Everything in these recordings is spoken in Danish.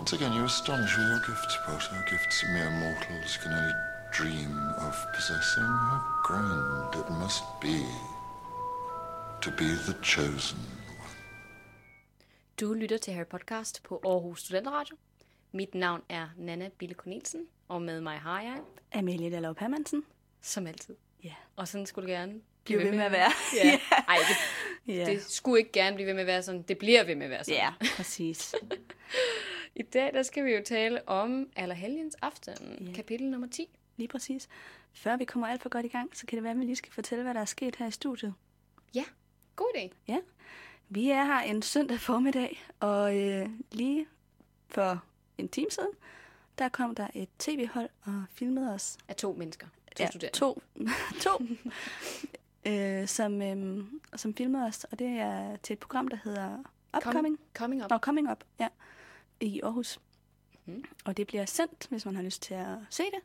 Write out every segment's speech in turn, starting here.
Once again, you astonish with your gifts, Potter. Gifts mere mortals can only dream of possessing. How grand it must be to be the chosen one. Du lytter til Harry Podcast på Aarhus Studenteradio. Mit navn er Nana Bille Cornelsen, og med mig har jeg, Amelie Dallov Hermansen. som altid. Ja. Og sådan skulle det gerne Blive ved med at være. Ja. Ej, det, Ja. det skulle ikke gerne blive ved med at være sådan. Det bliver ved med at være sådan. ja, præcis. I dag der skal vi jo tale om Allerhelgens aften, Ja. kapitel nummer 10. Lige præcis. Før vi kommer alt for godt i gang, så kan det være, at vi lige skal fortælle, hvad der er sket her i studiet. Ja, god idé. Ja. Vi er her en søndag formiddag, og øh, lige for en time siden, der kom der et tv-hold og filmede os. Af to mennesker. To ja, studerende. to. to øh, som, øh, som filmede os, og det er til et program, der hedder Upcoming. Com- coming up. Nå, Coming Up, ja. I Aarhus. Mhm. Og det bliver sendt, hvis man har lyst til at se det,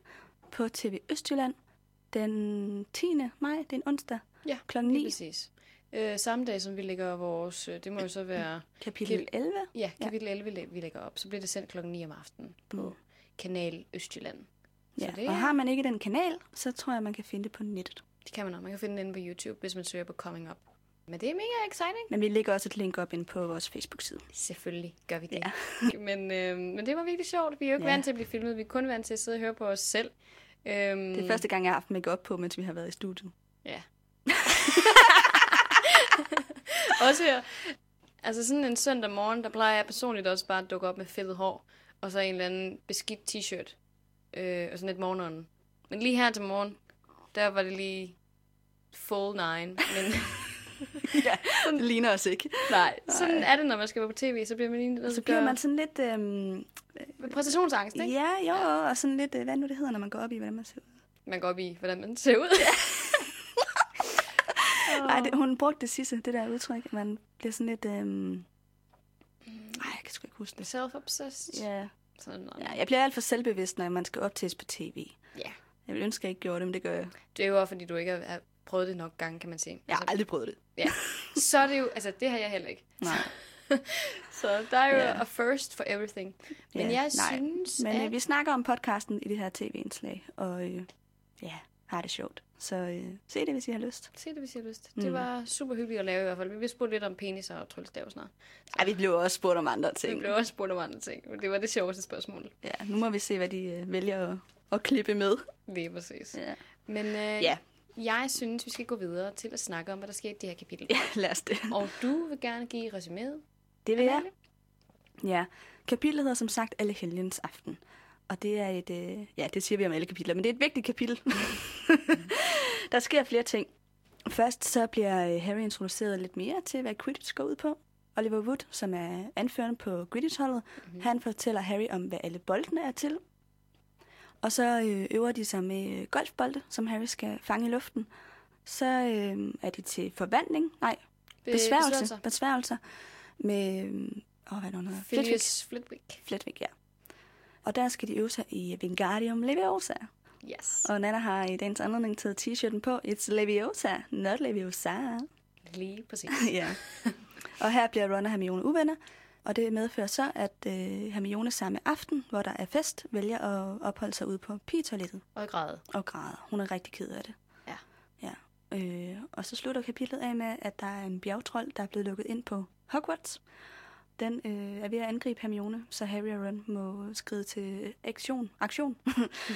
på TV Østjylland den 10. maj, det er en onsdag, Ja, lige 9. præcis. Øh, samme dag, som vi lægger vores... øh, Det må jo så være... Kapitel Kap- 11. Ja, kapitel 11, læ- vi lægger op. Så bliver det sendt klokken 9 om aftenen på Mm. Kanal Østjylland. Ja, det og har man ikke den kanal, så tror jeg, man kan finde det på nettet. Det kan man også. Man kan finde den inde på YouTube, hvis man søger på Coming Up. Men det er mega exciting. Men vi lægger også et link op ind på vores Facebook-side. Selvfølgelig gør vi det. Ja. men, øh, men det var virkelig sjovt. Vi er jo ikke Ja. vant til at blive filmet. Vi er kun vant til at sidde og høre på os selv. Øhm, Det er første gang, jeg har haft make op på, mens vi har været i studiet. Ja. også her. Altså sådan en søndag morgen, der plejer jeg personligt også bare at dukke op med fedtet hår. Og så en eller anden beskidt t-shirt. Øh, og sådan lidt morgenånden. Men lige her til morgen, der var det lige full nine. Men ja, det ligner os ikke. nej, sådan er det, når man skal være på tv. Så bliver man lige nødt Så bliver man sådan lidt... Øhm, præstationsangst, ikke? ja, jo, og sådan lidt... øh, Hvad er nu det hedder, når man går op i, hvordan man ser ud? Man går op i, hvordan man ser ud. Nej, det, hun brugte det sidste, det der udtryk, man bliver sådan lidt... Øhm... Ej, jeg kan sgu ikke huske det. Self-obsessed. Ja. Sådan noget. ja, jeg bliver alt for selvbevidst, når man skal optages på tv. Ja. Jeg vil ønske, at jeg ikke gjorde det, men det gør jeg. Det er jo også, fordi du ikke har prøvet det nok gange, kan man sige. Jeg har aldrig prøvet det. Ja. Så er det jo, altså det har jeg heller ikke. Nej. Så der er jo Ja. a first for everything. Men Ja, jeg nej. synes, Men øh, at... vi snakker om podcasten i det her tv-indslag, og øh, ja, har det sjovt. Så øh, se det, hvis I har lyst. Se det, hvis I har lyst. Mm. Det var super hyggeligt at lave i hvert fald. Vi vil spurgte lidt om penis og tryllestav snart. Ej, vi blev også spurgt om andre Vi ting. blev også spurgt om andre ting. men Det var det sjoveste spørgsmål. Ja, nu må vi se, hvad de øh, vælger at, at klippe med. Lige præcis. Ja. Men øh, Ja. Jeg synes, vi skal gå videre til at snakke om, hvad der sker i det her kapitel. ja, lad os det. Og du vil gerne give resuméet. Det vil jeg. Ja, kapitlet hedder som sagt Alle Helgens Aften. Og det er et, øh, ja, det siger vi om alle kapitler, men det er et vigtigt kapitel. der sker flere ting. Først så bliver øh, Harry introduceret lidt mere til, hvad Quidditch går ud på. Oliver Wood, som er anføreren på Quidditch-holdet, mm-hmm. han fortæller Harry om, hvad alle boldene er til. Og så øh, øver de sig med golfbolde, som Harry skal fange i luften. Så øh, er de til forvandling, nej, Be- besværgelse, besværgelser. besværgelser med, øh, åh, hvad er det. Phileas Flitwick. Flitwick, ja. Og der skal de øve sig i Wingardium Leviosa. Yes. Og Nana har i dagens anledning taget t-shirten på. It's Leviosa, not Leviosa. Lige præcis. ja. Og her bliver Ron og Hermione uvenner. Og det medfører så, at øh, Hermione samme aften, hvor der er fest, vælger at opholde sig ude på pigetoilettet Og grad. og græder. Hun er rigtig ked af det. Ja. Ja. Øh, og så slutter kapitlet af med, at der er en bjergtrold, der er blevet lukket ind på Hogwarts. Den øh, er ved at angribe Hermione, så Harry og Ron må skride til aktion. aktion.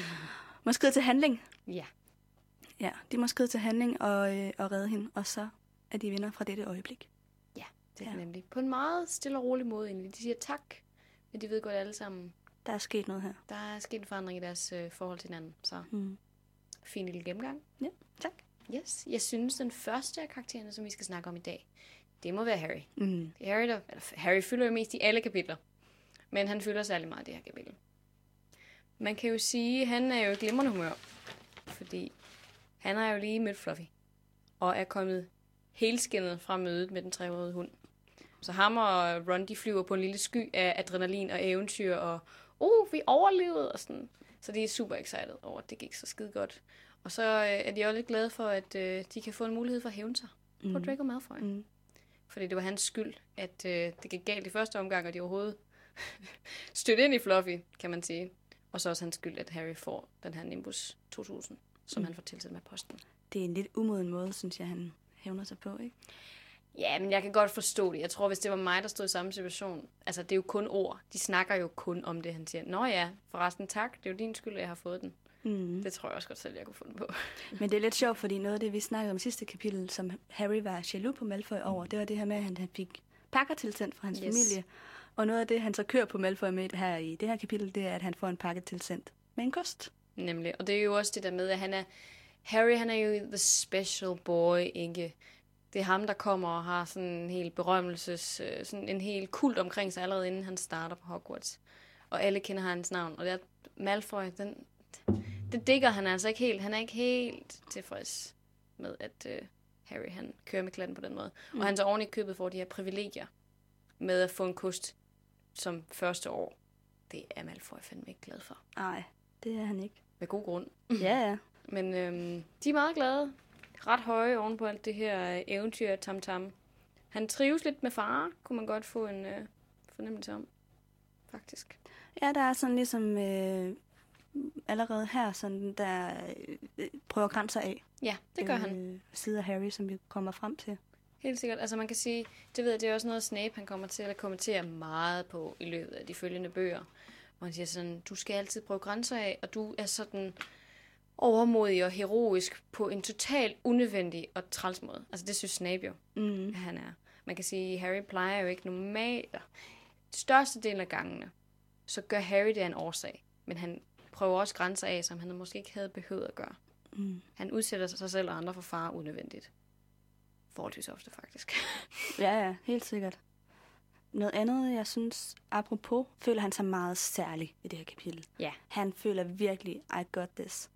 må skride til handling. Ja. Ja, de må skride til handling og, øh, og redde hende, og så er de vinder fra dette øjeblik. Ja. nemlig. På en meget stille og rolig måde egentlig. De siger tak, men de ved godt alle sammen, Der er sket noget her. der er sket en forandring i deres øh, forhold til hinanden. Så Mm. fin lille gennemgang. Ja, tak. Yes. Jeg synes, den første af karaktererne, som vi skal snakke om i dag, det må være Harry. Mm. Harry, der, eller Harry fylder jo mest i alle kapitler. Men han fylder særlig meget i det her kapitel. Man kan jo sige, at han er jo i glimrende humør. Fordi han har jo lige mødt Fluffy. Og er kommet helskinnet fra mødet med den trehårede hund. Så ham og Ron, de flyver på en lille sky af adrenalin og eventyr. Og, uh, vi overlevede og sådan. Så de er super excited over, at det gik så skide godt. Og så øh, er de også lidt glade for, at øh, de kan få en mulighed for at hævne sig mm. på Draco Malfoy. Mm. Fordi det var hans skyld, at øh, det gik galt i første omgang, og de overhovedet stødt ind i Fluffy, kan man sige. Og så også hans skyld, at Harry får den her Nimbus 2000, som mm. han får tilsendt med posten. Det er en lidt umoden måde, synes jeg, han hævner sig på, ikke? Ja, men jeg kan godt forstå det. Jeg tror, hvis det var mig, der stod i samme situation, altså det er jo kun ord. De snakker jo kun om det, han siger. Nå ja, forresten tak, det er jo din skyld, at jeg har fået den. Mm. Det tror jeg også godt selv, jeg kunne få den på. Men det er lidt sjovt, fordi noget af det, vi snakkede om i sidste kapitel, som Harry var jaloux på Malfoy over, det var det her med, at han fik pakker tilsendt fra hans yes. familie. Og noget af det, han så kører på Malfoy med her i det her kapitel, det er, at han får en pakke tilsendt med en kost. Nemlig. Og det er jo også det der med, at han er... Harry, han er jo the special boy, ikke? Det er ham, der kommer og har sådan en helt berømmelses... Øh, sådan en helt kult omkring sig, allerede inden han starter på Hogwarts. Og alle kender hans navn. Og det er Malfoy, den, det digger han altså ikke helt. Han er ikke helt tilfreds med, at uh, Harry han kører med klatten på den måde. Mm. Og han så oven i købet får de her privilegier med at få en kost som første år. Det er Malfoy fandme ikke glad for. Nej, det er han ikke. Med god grund. Ja, ja. Men øhm, de er meget glade. Ret høje oven på alt det her eventyr tam-tam. Han trives lidt med far, kunne man godt få en øh, fornemmelse om. Faktisk. Ja, der er sådan ligesom øh, allerede her, sådan der øh, prøver grænser af. Ja, det gør øh, han. Side af Harry, som vi kommer frem til. Helt sikkert. Altså man kan sige, det ved jeg, det er også noget, Snape han kommer til at kommentere meget på i løbet af de følgende bøger. Hvor han siger sådan, du skal altid prøve grænser af, og du er sådan overmodig og heroisk på en total unødvendig og træls måde. Altså det synes Snape jo, mm. at han er. Man kan sige, at Harry plejer jo ikke normalt. Største del af gangene, så gør Harry det af en årsag. Men han prøver også grænser af, som han måske ikke havde behøvet at gøre. Mm. Han udsætter sig selv og andre for fare unødvendigt. Forholdsvis ofte, faktisk. ja, ja, helt sikkert. Noget andet, jeg synes, apropos, føler han sig meget særlig i det her kapitel. Ja. Han føler virkelig, I got this.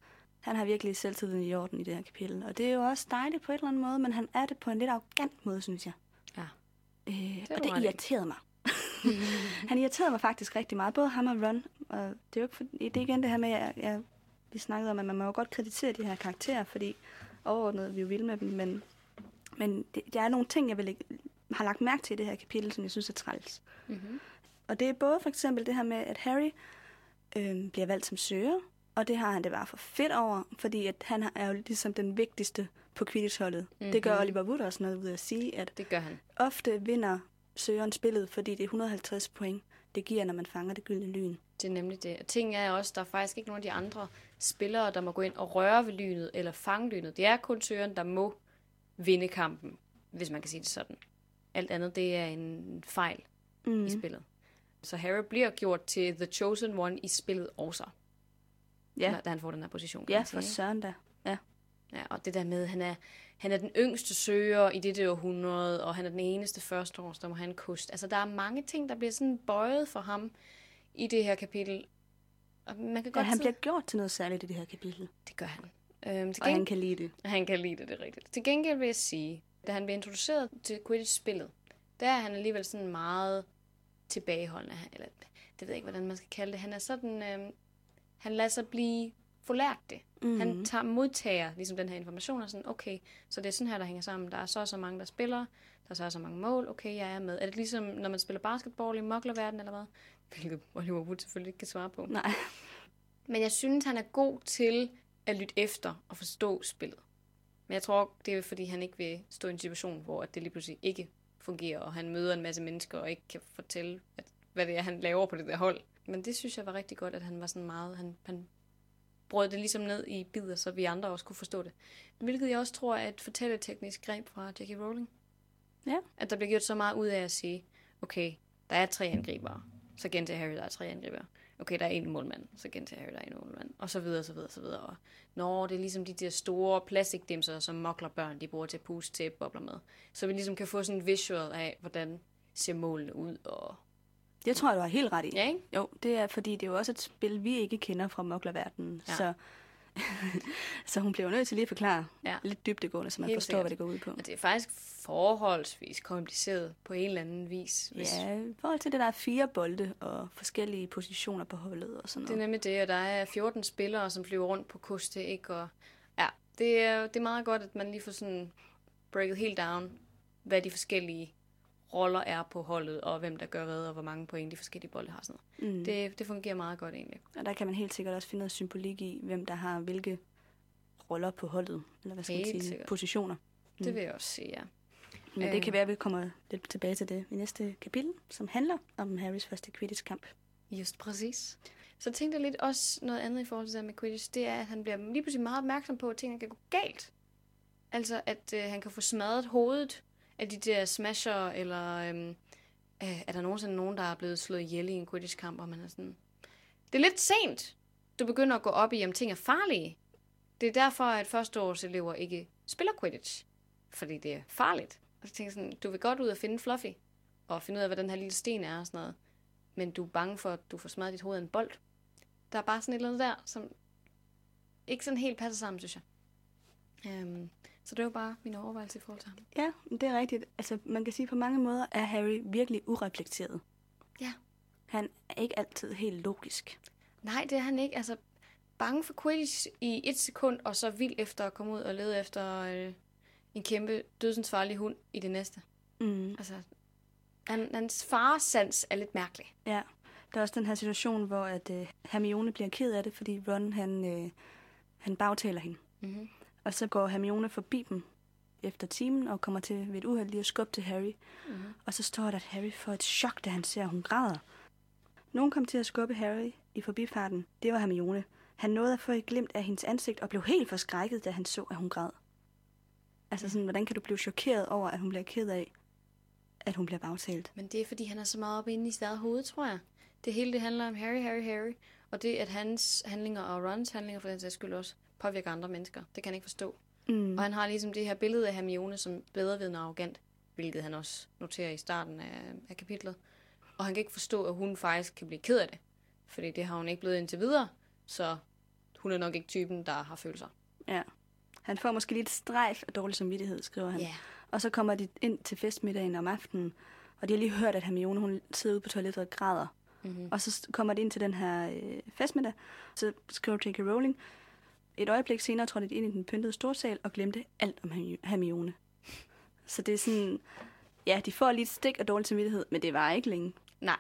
Han har virkelig selvtiden i orden i det her kapitel. Og det er jo også dejligt på et eller andet måde, men han er det på en lidt arrogant måde, synes jeg. Ja. Øh, det og det irriterede mig. han irriterede mig faktisk rigtig meget, både ham og Ron. Og det er jo ikke for, det er igen det her med, at jeg, vi snakkede om, at man må jo godt kreditere de her karakterer, fordi overordnet vi jo vil med dem, men, men det, der er nogle ting, jeg vil, har lagt mærke til i det her kapitel, som jeg synes er træls. Mm-hmm. Og det er både for eksempel det her med, at Harry øh, bliver valgt som søger, og det har han det bare for fedt over, fordi at han er jo ligesom den vigtigste på Quidditch-holdet. Mm-hmm. Det gør mhm. Oliver Wood også noget ud af at sige, at det gør han. ofte vinder søgeren spillet, fordi det er 150 point, det giver, når man fanger det gyldne lyn. Det er nemlig det. Og ting er også, der er faktisk ikke nogen af de andre spillere, der må gå ind og røre ved lynet eller fange lynet. Det er kun søgeren, der må vinde kampen, hvis man kan sige det sådan. Alt andet, det er en fejl mm. i spillet. Så Harry bliver gjort til The Chosen One i spillet også. Ja. Da han får den her position. Ja, for søren da. Ja. ja. og det der med, han er, han er den yngste søger i det århundrede, og han er den eneste første år, der må have en kost. Altså, der er mange ting, der bliver sådan bøjet for ham i det her kapitel. Og man kan godt ja, han bliver gjort til noget særligt i det her kapitel. Det gør han. Øhm, til og han kan lide det. Han kan lide det, det er rigtigt. Til gengæld vil jeg sige, da han bliver introduceret til Quidditch-spillet, der er han alligevel sådan meget tilbageholdende, eller det ved jeg ikke, hvordan man skal kalde det. Han er sådan, øhm, han lader sig blive forlært det. Mm. Han tager, modtager ligesom den her information og sådan, okay, så det er sådan her, der hænger sammen. Der er så så mange, der spiller, der er så så mange mål, okay, jeg er med. Er det ligesom, når man spiller basketball i moklerverden eller hvad? Hvilket Oliver Wood selvfølgelig ikke kan svare på. Nej. Men jeg synes, han er god til at lytte efter og forstå spillet. Men jeg tror, det er fordi, han ikke vil stå i en situation, hvor det lige pludselig ikke fungerer, og han møder en masse mennesker og ikke kan fortælle, at, hvad det er, han laver på det der hold. Men det synes jeg var rigtig godt, at han var sådan meget, han, han brød det ligesom ned i bidder, så vi andre også kunne forstå det. Hvilket jeg også tror er et fortælleteknisk greb fra Jackie Rowling. Ja. At der bliver gjort så meget ud af at sige, okay, der er tre angribere, så gentager Harry, der er tre angribere. Okay, der er en målmand, så gentager Harry, der er en målmand. Og så videre, så videre, så videre. Og når det er ligesom de der store plastikdimser, som mokler børn, de bruger til at puste til bobler med. Så vi ligesom kan få sådan en visual af, hvordan ser målene ud, og det tror jeg, du har helt ret i. Ja, ikke? Jo, det er, fordi det er jo også et spil, vi ikke kender fra moklerverdenen. Ja. Så, så hun bliver nødt til lige at forklare ja. lidt dybdegående, så man helt forstår, sikkert. hvad det går ud på. Og det er faktisk forholdsvis kompliceret på en eller anden vis. Hvis... Ja, i forhold til det, der er fire bolde og forskellige positioner på holdet og sådan noget. Det er nemlig det, og der er 14 spillere, som flyver rundt på koste, ikke? Og ja, det er, det er meget godt, at man lige får sådan breaket helt down, hvad de forskellige roller er på holdet, og hvem der gør hvad, og hvor mange point de forskellige bolde har. Sådan noget. Mm. Det, det fungerer meget godt egentlig. Og der kan man helt sikkert også finde noget symbolik i, hvem der har hvilke roller på holdet, eller hvad skal man Helt sige, sikkert. positioner. Det Mm. vil jeg også sige, ja. Men Øh. det kan være, at vi kommer lidt tilbage til det i næste kapitel, som handler om Harrys første Quidditch-kamp. Just præcis. Så tænkte jeg lidt også noget andet i forhold til det med Quidditch, det er, at han bliver lige pludselig meget opmærksom på, at tingene kan gå galt. Altså, at øh, han kan få smadret hovedet af de der smasher, eller øhm, øh, er der nogensinde nogen, der er blevet slået ihjel i en Quidditch-kamp, og man er sådan... Det er lidt sent, du begynder at gå op i, om ting er farlige. Det er derfor, at førsteårselever ikke spiller Quidditch. Fordi det er farligt. Og så tænker jeg sådan, du vil godt ud og finde Fluffy, og finde ud af, hvad den her lille sten er og sådan noget men du er bange for, at du får smadret dit hoved af en bold. Der er bare sådan et eller andet der, som ikke sådan helt passer sammen, synes jeg. Øhm, så det var bare min overvejelse i forhold til ham. Ja, det er rigtigt. Altså, man kan sige, at på mange måder er Harry virkelig ureflekteret. Ja. Han er ikke altid helt logisk. Nej, det er han ikke. Altså, bange for Quidditch i et sekund, og så vild efter at komme ud og lede efter øh, en kæmpe dødsensfarlig hund i det næste. Mm. Altså, han, hans faresans er lidt mærkelig. Ja, der er også den her situation, hvor at, øh, Hermione bliver ked af det, fordi Ron han, øh, han bagtaler hende. Mm-hmm. Og så går Hermione forbi dem efter timen og kommer til ved et uheld lige at skubbe til Harry. Mm-hmm. Og så står der, at Harry får et chok, da han ser, at hun græder. Nogen kom til at skubbe Harry i forbifarten. Det var Hermione. Han nåede at få et glimt af hendes ansigt og blev helt forskrækket, da han så, at hun græd. Altså sådan, hvordan kan du blive chokeret over, at hun bliver ked af, at hun bliver bagtalt? Men det er, fordi han er så meget oppe inde i sit eget hoved, tror jeg. Det hele det handler om Harry, Harry, Harry. Og det, at hans handlinger og Rons handlinger for den sags skyld også påvirker andre mennesker. Det kan han ikke forstå. Mm. Og han har ligesom det her billede af Hermione som bedrevidende og arrogant, hvilket han også noterer i starten af, af kapitlet. Og han kan ikke forstå, at hun faktisk kan blive ked af det. Fordi det har hun ikke blevet indtil videre, så hun er nok ikke typen, der har følelser. Ja. Han får måske lidt strejf af dårlig samvittighed, skriver han. Ja. Og så kommer de ind til festmiddagen om aftenen, og de har lige hørt, at Hermione hun sidder ude på toilettet og græder. Mm-hmm. Og så kommer de ind til den her øh, festmiddag, så skriver J.K. Rowling, et øjeblik senere trådte de ind i den pyntede storsal og glemte alt om Hermi- Hermione. Så det er sådan, ja, de får lige et stik af dårlig samvittighed, men det var ikke længe. Nej,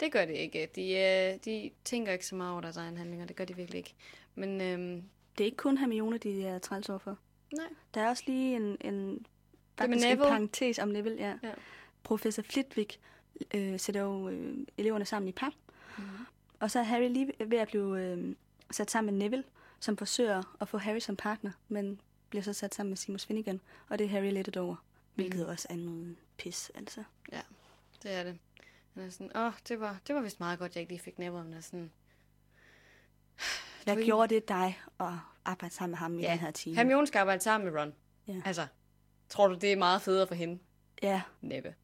det gør det ikke. De, øh, de tænker ikke så meget over deres egen handlinger. Det gør de virkelig ikke. Men øhm, Det er ikke kun Hermione, de er træls over for. nej. Der er også lige en, en, faktisk en parentes om Neville, ja. Ja. Professor Flitwick øh, sætter jo øh, eleverne sammen i par, Mm-hmm. og så er Harry lige ved at blive øh, sat sammen med Neville, som forsøger at få Harry som partner, men bliver så sat sammen med Seamus Finnegan, og det er Harry lettet over, hvilket Mhm. også er noget pis, altså. Det er det. Han er sådan, åh, det var, det var vist meget godt, jeg ikke lige fik om det. Sådan, Hvad gjorde det dig at arbejde sammen med ham i Ja. den her time? Hermione skal arbejde sammen med Ron. Ja. Altså, tror du, det er meget federe for hende? Ja, Næppe.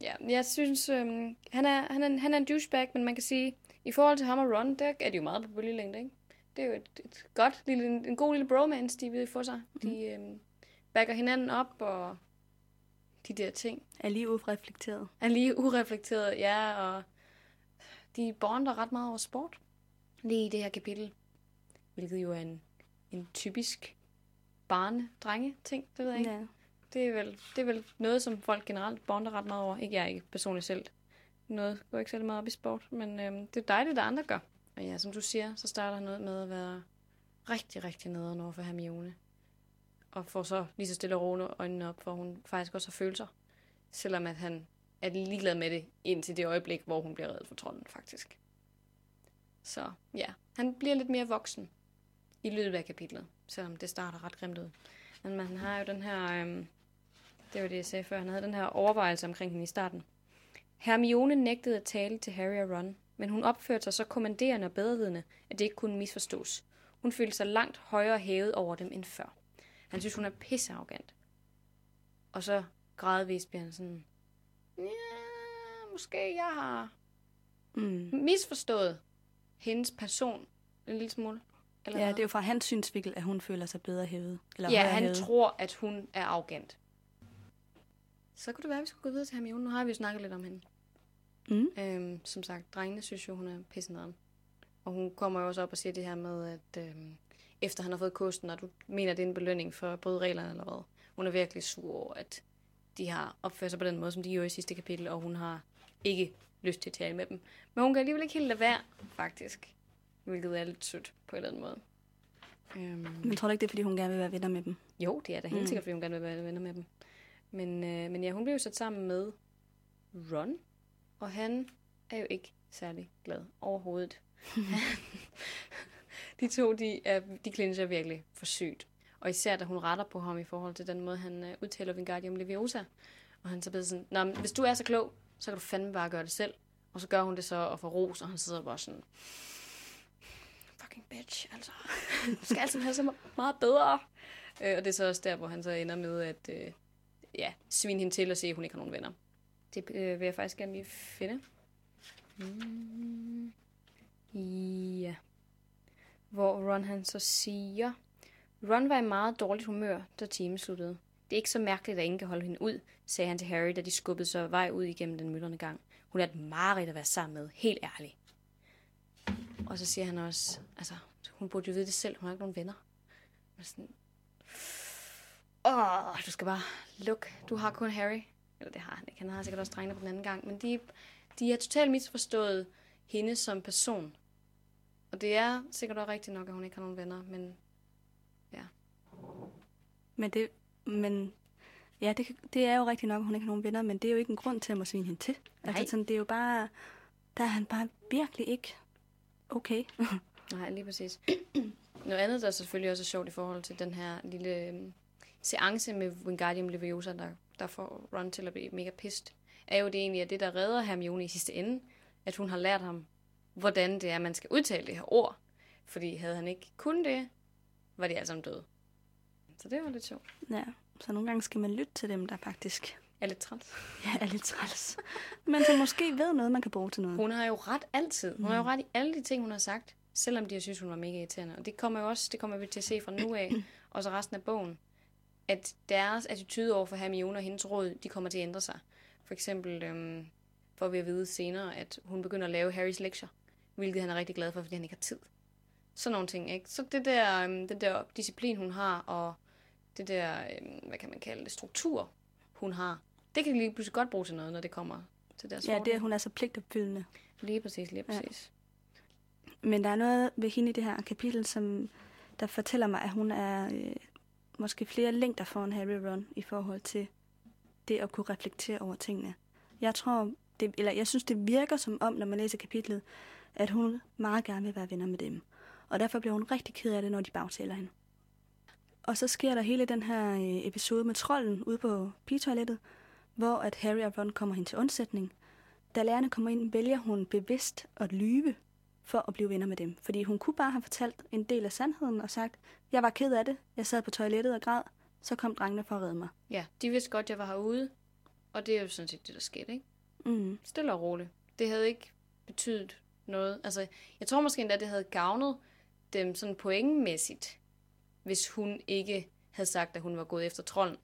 Ja, jeg synes, øhm, han, er, han, er, han er en douchebag, men man kan sige, i forhold til ham og Ron, der er de jo meget på bølgelængde, ikke? Det er jo et, et godt lille, en, god lille bromance, de vil få sig. De øhm, backer hinanden op, og de der ting. er lige ureflekteret. Er lige ureflekteret, ja, og de bonder ret meget over sport. Lige i det her kapitel. Hvilket jo er en, en typisk barne-drenge-ting, det ved jeg ikke. Ja. Det er, vel, det er vel noget, som folk generelt bonder ret meget over. Ikke jeg ikke personligt selv. Noget går ikke særlig meget op i sport, men øhm, det er dejligt, at andre gør. Og ja, som du siger, så starter han ud med at være rigtig, rigtig nederen over for Hermione. Og får så lige så stille og roligt øjnene op, for hun faktisk også har følelser. Selvom at han er ligeglad med det indtil det øjeblik, hvor hun bliver reddet for trolden, faktisk. Så ja, han bliver lidt mere voksen i løbet af kapitlet, selvom det starter ret grimt ud. Men man har jo den her, øhm, det var det, jeg sagde før, han havde den her overvejelse omkring hende i starten. Hermione nægtede at tale til Harry og Ron, men hun opførte sig så kommanderende og bedrevidende, at det ikke kunne misforstås. Hun følte sig langt højere hævet over dem end før. Han synes, hun er pissearrogant. Og så gradvist bliver han sådan, ja, måske jeg har Mm. misforstået hendes person en lille smule. Eller Ja, hvad? det er jo fra hans synsvinkel, at hun føler sig bedre hævet. Eller Ja, han hævet. tror, at hun er arrogant. Så kunne det være, at vi skulle gå videre til Hermione. Nu har vi jo snakket lidt om hende. Mm. Øhm, som sagt, drengene synes jo, hun er pissenederen. Og hun kommer jo også op og siger det her med, at øhm, efter han har fået kosten, og du mener, det er en belønning for at bryde reglerne eller hvad. Hun er virkelig sur over, at de har opført sig på den måde, som de gjorde i sidste kapitel, og hun har ikke lyst til at tale med dem. Men hun kan alligevel ikke helt lade være, faktisk. Hvilket er lidt sødt på en eller anden måde. Øhm, Men tror du ikke, det er, fordi hun gerne vil være venner med dem? jo, det er da helt Mm. sikkert, fordi hun gerne vil være venner med dem. Men, øh, men ja, hun blev jo sat sammen med Ron, og han er jo ikke særlig glad overhovedet. de to, de, er, de clincher virkelig for sygt. Og især da hun retter på ham i forhold til den måde, han øh, udtaler Wingardium Leviosa. Og han så bliver sådan, Nå, men hvis du er så klog, så kan du fandme bare gøre det selv. Og så gør hun det så og får ros, og han sidder bare sådan, fucking bitch, altså. Du skal altid have så meget bedre. Øh, og det er så også der, hvor han så ender med at øh, ja, svine hende til og se, at hun ikke har nogen venner. Det øh, vil jeg faktisk gerne lige finde. Mm. Ja. Hvor Ron han så siger, Ron var i meget dårligt humør, da timen sluttede. Det er ikke så mærkeligt, at ingen kan holde hende ud, sagde han til Harry, da de skubbede sig vej ud igennem den myldrende gang. Hun er et mareridt at være sammen med, helt ærligt. Og så siger han også, altså, hun burde jo vide det selv, hun har ikke nogen venner. Men sådan, Åh, du skal bare lukke. Du har kun Harry. Eller det har han ikke. Han har sikkert også drengene på den anden gang. Men de, de har totalt misforstået hende som person. Og det er sikkert også rigtigt nok, at hun ikke har nogen venner. Men Men det, men ja, det, det er jo rigtigt nok, at hun ikke har nogen venner, men det er jo ikke en grund til at må svine hende til. Nej. Altså sådan, det er jo bare, der er han bare virkelig ikke okay. nej, lige præcis. Noget andet, der selvfølgelig også er sjovt i forhold til den her lille øhm, seance med Wingardium Leviosa, der, der får Ron til at blive mega pissed, er jo det egentlig, at det, der redder Hermione i sidste ende, at hun har lært ham, hvordan det er, man skal udtale det her ord. Fordi havde han ikke kun det, var de alle sammen døde. Så det var lidt sjovt. ja, så nogle gange skal man lytte til dem, der faktisk Er lidt træt. ja, er lidt træls. Men som måske ved noget, man kan bruge til noget. Hun har jo ret altid. Hun har jo ret i alle de ting, hun har sagt. Selvom de har synes, hun var mega irriterende. Og det kommer jo også, det kommer vi til at se fra nu af, og så resten af bogen. At deres attitude over for Hermione og hendes råd, de kommer til at ændre sig. For eksempel øhm, får vi at vide senere, at hun begynder at lave Harrys lektier. Hvilket han er rigtig glad for, fordi han ikke har tid. Sådan nogle ting, ikke? Så det der, øhm, den der disciplin, hun har, og det der, øhm, hvad kan man kalde det, struktur, hun har, det kan lige pludselig godt bruge til noget, når det kommer til deres Ja, det er, hun er så pligtopfyldende. Lige præcis, lige Ja. præcis. Men der er noget ved hende i det her kapitel, som der fortæller mig, at hun er øh, måske flere længder foran Harry Run Ron i forhold til det at kunne reflektere over tingene. Jeg tror, det, eller jeg synes, det virker som om, når man læser kapitlet, at hun meget gerne vil være venner med dem. Og derfor bliver hun rigtig ked af det, når de bagtaler hende. Og så sker der hele den her øh, episode med trolden ude på pigetoilettet, hvor at Harry og Ron kommer hen til undsætning. Da lærerne kommer ind, vælger hun bevidst at lyve for at blive venner med dem. Fordi hun kunne bare have fortalt en del af sandheden og sagt, jeg var ked af det, jeg sad på toilettet og græd, så kom drengene for at redde mig. Ja, de vidste godt, jeg var herude, og det er jo sådan set det, der skete, ikke? Mm. Stille og roligt. Det havde ikke betydet noget. Altså, jeg tror måske endda, det havde gavnet dem sådan pointmæssigt, hvis hun ikke havde sagt, at hun var gået efter trolden.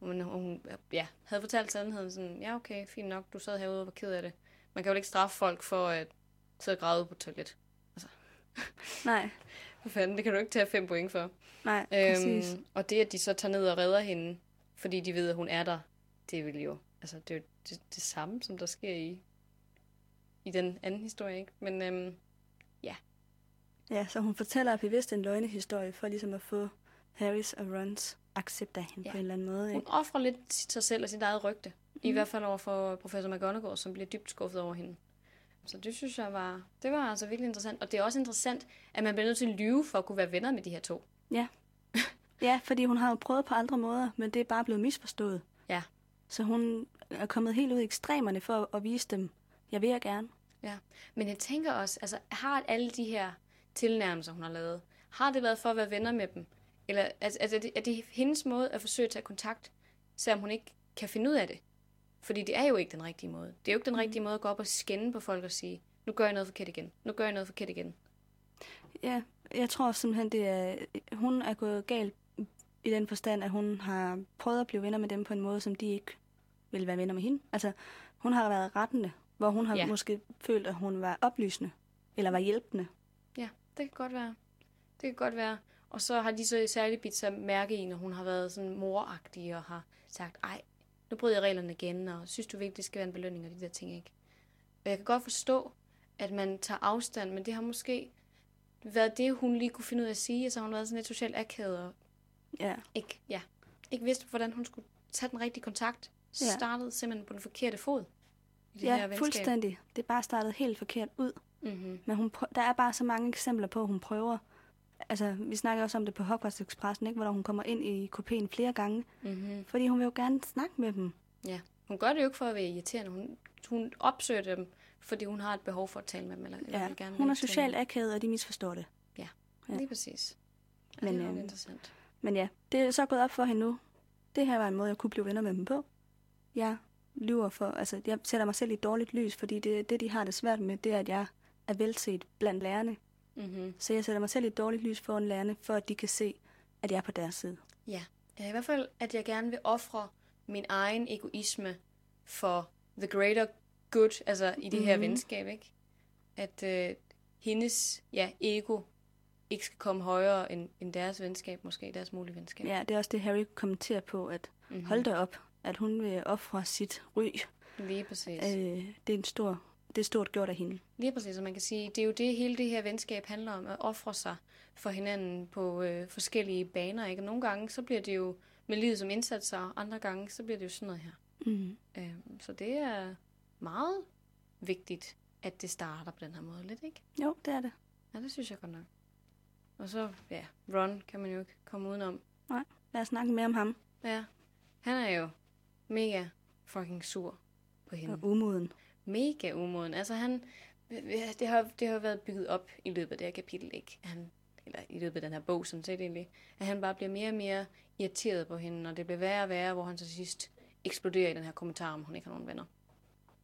Men hun ja, havde fortalt sandheden sådan, ja okay, fint nok, du sad herude og var ked af det. Man kan jo ikke straffe folk for at sidde og græde på toilet. Nej, For fanden, det kan du ikke tage fem point for. nej, præcis. Øhm, og det, at de så tager ned og redder hende, fordi de ved, at hun er der, det vil jo, altså det er jo det, det samme, som der sker i, i den anden historie, ikke? Men øhm, Ja, så hun fortæller bevidst en løgnehistorie for ligesom at få Harrys og Rons accept af hende Ja. på en eller anden måde. hun Ikke? offrer lidt sig selv og sit eget rygte. Mm. I Mhm. hvert fald over for professor McGonagall, som bliver dybt skuffet over hende. Så det synes jeg var, det var altså virkelig interessant. Og det er også interessant, at man bliver nødt til at lyve for at kunne være venner med de her to. Ja, fordi hun har jo prøvet på andre måder, men det er bare blevet misforstået. Ja. Så hun er kommet helt ud i ekstremerne for at vise dem, jeg vil jeg gerne. Ja, men jeg tænker også, altså har alle de her tilnærmelser, hun har lavet, har det været for at være venner med dem? Eller altså, altså, er, det, er det hendes måde at forsøge at tage kontakt, selvom hun ikke kan finde ud af det? Fordi det er jo ikke den rigtige måde. Det er jo ikke den rigtige måde at gå op og skænde på folk og sige, nu gør jeg noget forkert igen, nu gør jeg noget forkert igen. Ja, jeg tror simpelthen, det er, hun er gået galt i den forstand, at hun har prøvet at blive venner med dem på en måde, som de ikke ville være venner med hende. Altså, hun har været rettende, hvor hun har Ja. ja. måske følt, at hun var oplysende, eller var hjælpende. Ja, det kan godt være. Det kan godt være. Og så har de så særligt bidt sig mærke i, når hun har været sådan moragtig og har sagt, ej, nu bryder jeg reglerne igen, og synes du virkelig, det skal være en belønning, og de der ting, ikke? Og jeg kan godt forstå, at man tager afstand, men det har måske været det, hun lige kunne finde ud af at sige, og så har hun været sådan lidt socialt akavet, og Ja. ikke, ja, ikke vidste, hvordan hun skulle tage den rigtige kontakt. Ja. Startede simpelthen på den forkerte fod i det ja, her venskab. fuldstændig. Det er bare startet helt forkert ud. Mm-hmm. Men hun prø- der er bare så mange eksempler på, at hun prøver. Altså, vi snakker også om det på Hogwarts Expressen, ikke? hvor hun kommer ind i kopien flere gange. Mm-hmm. Fordi hun vil jo gerne snakke med dem. Ja, hun gør det jo ikke for at være irriterende. Hun, hun opsøger dem, fordi hun har et behov for at tale med dem. Eller, eller Ja, vil gerne hun er socialt akavet, og de misforstår det. dem. ja. Lige præcis. Ja, Men, det er øhm, interessant. Men ja, det er så gået op for hende nu. Det her var en måde, jeg kunne blive venner med dem på. Jeg lyver for, altså jeg sætter mig selv i et dårligt lys, fordi det, det de har det svært med, det er, at jeg er velset blandt lærerne. Mm-hmm. Så jeg sætter mig selv i et dårligt lys foran lærerne, for at de kan se, at jeg er på deres side. Ja. ja, i hvert fald, at jeg gerne vil ofre min egen egoisme for the greater good, altså i det her Mhm. venskab, ikke? At øh, hendes ja, ego ikke skal komme højere end, end deres venskab, måske deres mulige venskab. Ja, det er også det, Harry kommenterer på, at mm-hmm. hold da op, at hun vil ofre sit ry. Lige præcis. Øh, det er en stor, det er stort gjort af hende. Lige præcis, og man kan sige, det er jo det, hele det her venskab handler om, at ofre sig for hinanden på øh, forskellige baner. Ikke? Og nogle gange, så bliver det jo med livet som indsats, og andre gange, så bliver det jo sådan noget her. Mm. Øh, så det er meget vigtigt, at det starter på den her måde lidt, ikke? Jo, det er det. Ja, det synes jeg godt nok. Og så, ja, Ron kan man jo ikke komme udenom. Lad os snakke mere om ham Ja, han er jo mega fucking sur på hende. og umoden. Mega umoden. Altså han, det har, det har været bygget op i løbet af det her kapitel, ikke? Han, eller i løbet af den her bog, sådan set egentlig, at han bare bliver mere og mere irriteret på hende, og det bliver værre og værre, hvor han til sidst eksploderer i den her kommentar, om hun ikke har nogen venner.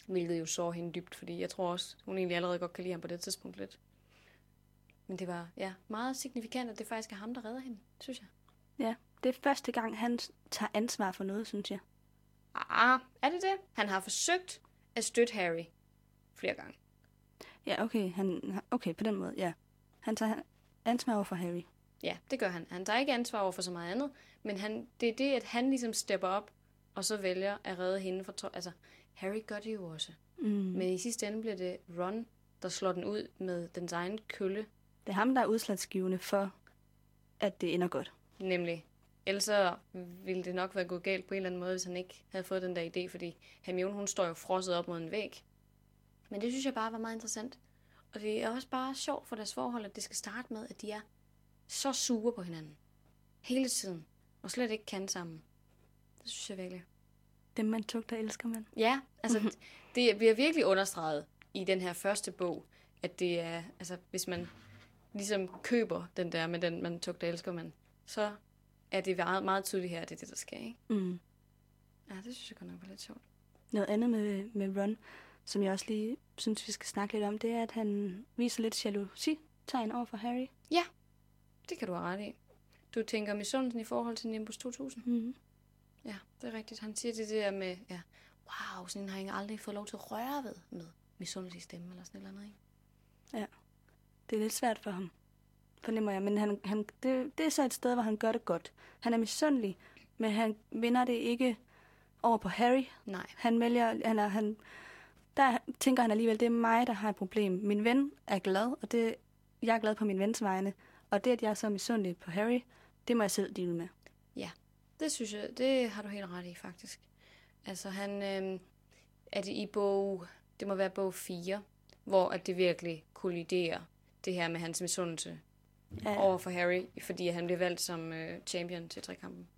Hvilket jo sår hende dybt, fordi jeg tror også, hun egentlig allerede godt kan lide ham på det tidspunkt lidt. Men det var ja, meget signifikant, at det faktisk er ham, der redder hende, synes jeg. Ja, det er første gang, han tager ansvar for noget, synes jeg. Ah, er det det? Han har forsøgt at støtte Harry flere gange. Ja, okay, han, okay, på den måde, ja. Han tager ansvar over for Harry. Ja, det gør han. Han tager ikke ansvar over for så meget andet, men han, det er det, at han ligesom stepper op, og så vælger at redde hende fra... Altså, Harry gør det jo også. Mm. Men i sidste ende bliver det Ron, der slår den ud med dens egen kølle, Det er ham, der er udslagsgivende for, at det ender godt. nemlig. Ellers så ville det nok være gået galt på en eller anden måde, hvis han ikke havde fået den der idé, fordi Hermione, hun står jo frosset op mod en væg. Men det synes jeg bare var meget interessant. Og det er også bare sjovt for deres forhold, at det skal starte med, at de er så sure på hinanden. Hele tiden. Og slet ikke kan sammen. Det synes jeg virkelig. Dem man tugter, elsker man. Ja, altså det- det bliver virkelig understreget i den her første bog, at det er, altså hvis man ligesom køber den der med den, man tugter elsker man, så er det meget, meget tydeligt her, at det er det, der sker, ikke? Mm. Ja, det synes jeg godt nok var lidt sjovt. Noget andet med, med Ron, som jeg også lige synes, vi skal snakke lidt om, det er, at han viser lidt jalousi-tegn over for Harry. Det kan du have ret i. Du tænker misundelsen i forhold til Nimbus 2000? Mm. Ja, det er rigtigt. Han siger det der med, ja, wow, sådan en har jeg aldrig fået lov til at røre ved med misundelse i stemme eller sådan et eller andet, ikke? Det er lidt svært for ham, fornemmer jeg. Men han, han, det, det er så et sted, hvor han gør det godt. Han er misundelig, men han vinder det ikke over på Harry. Nej. Han vælger, han, er, han, der tænker han alligevel, det er mig, der har et problem. Min ven er glad, og det, jeg er glad på min vens vegne. Og det, at jeg er så misundelig på Harry, det må jeg selv deal med. Det synes jeg, det har du helt ret i, faktisk. Altså, han øh, er det i bog, det må være bog 4, hvor at det virkelig kolliderer, det her med hans misundelse Ja, over for Harry, fordi han bliver valgt som øh, champion til trekampen.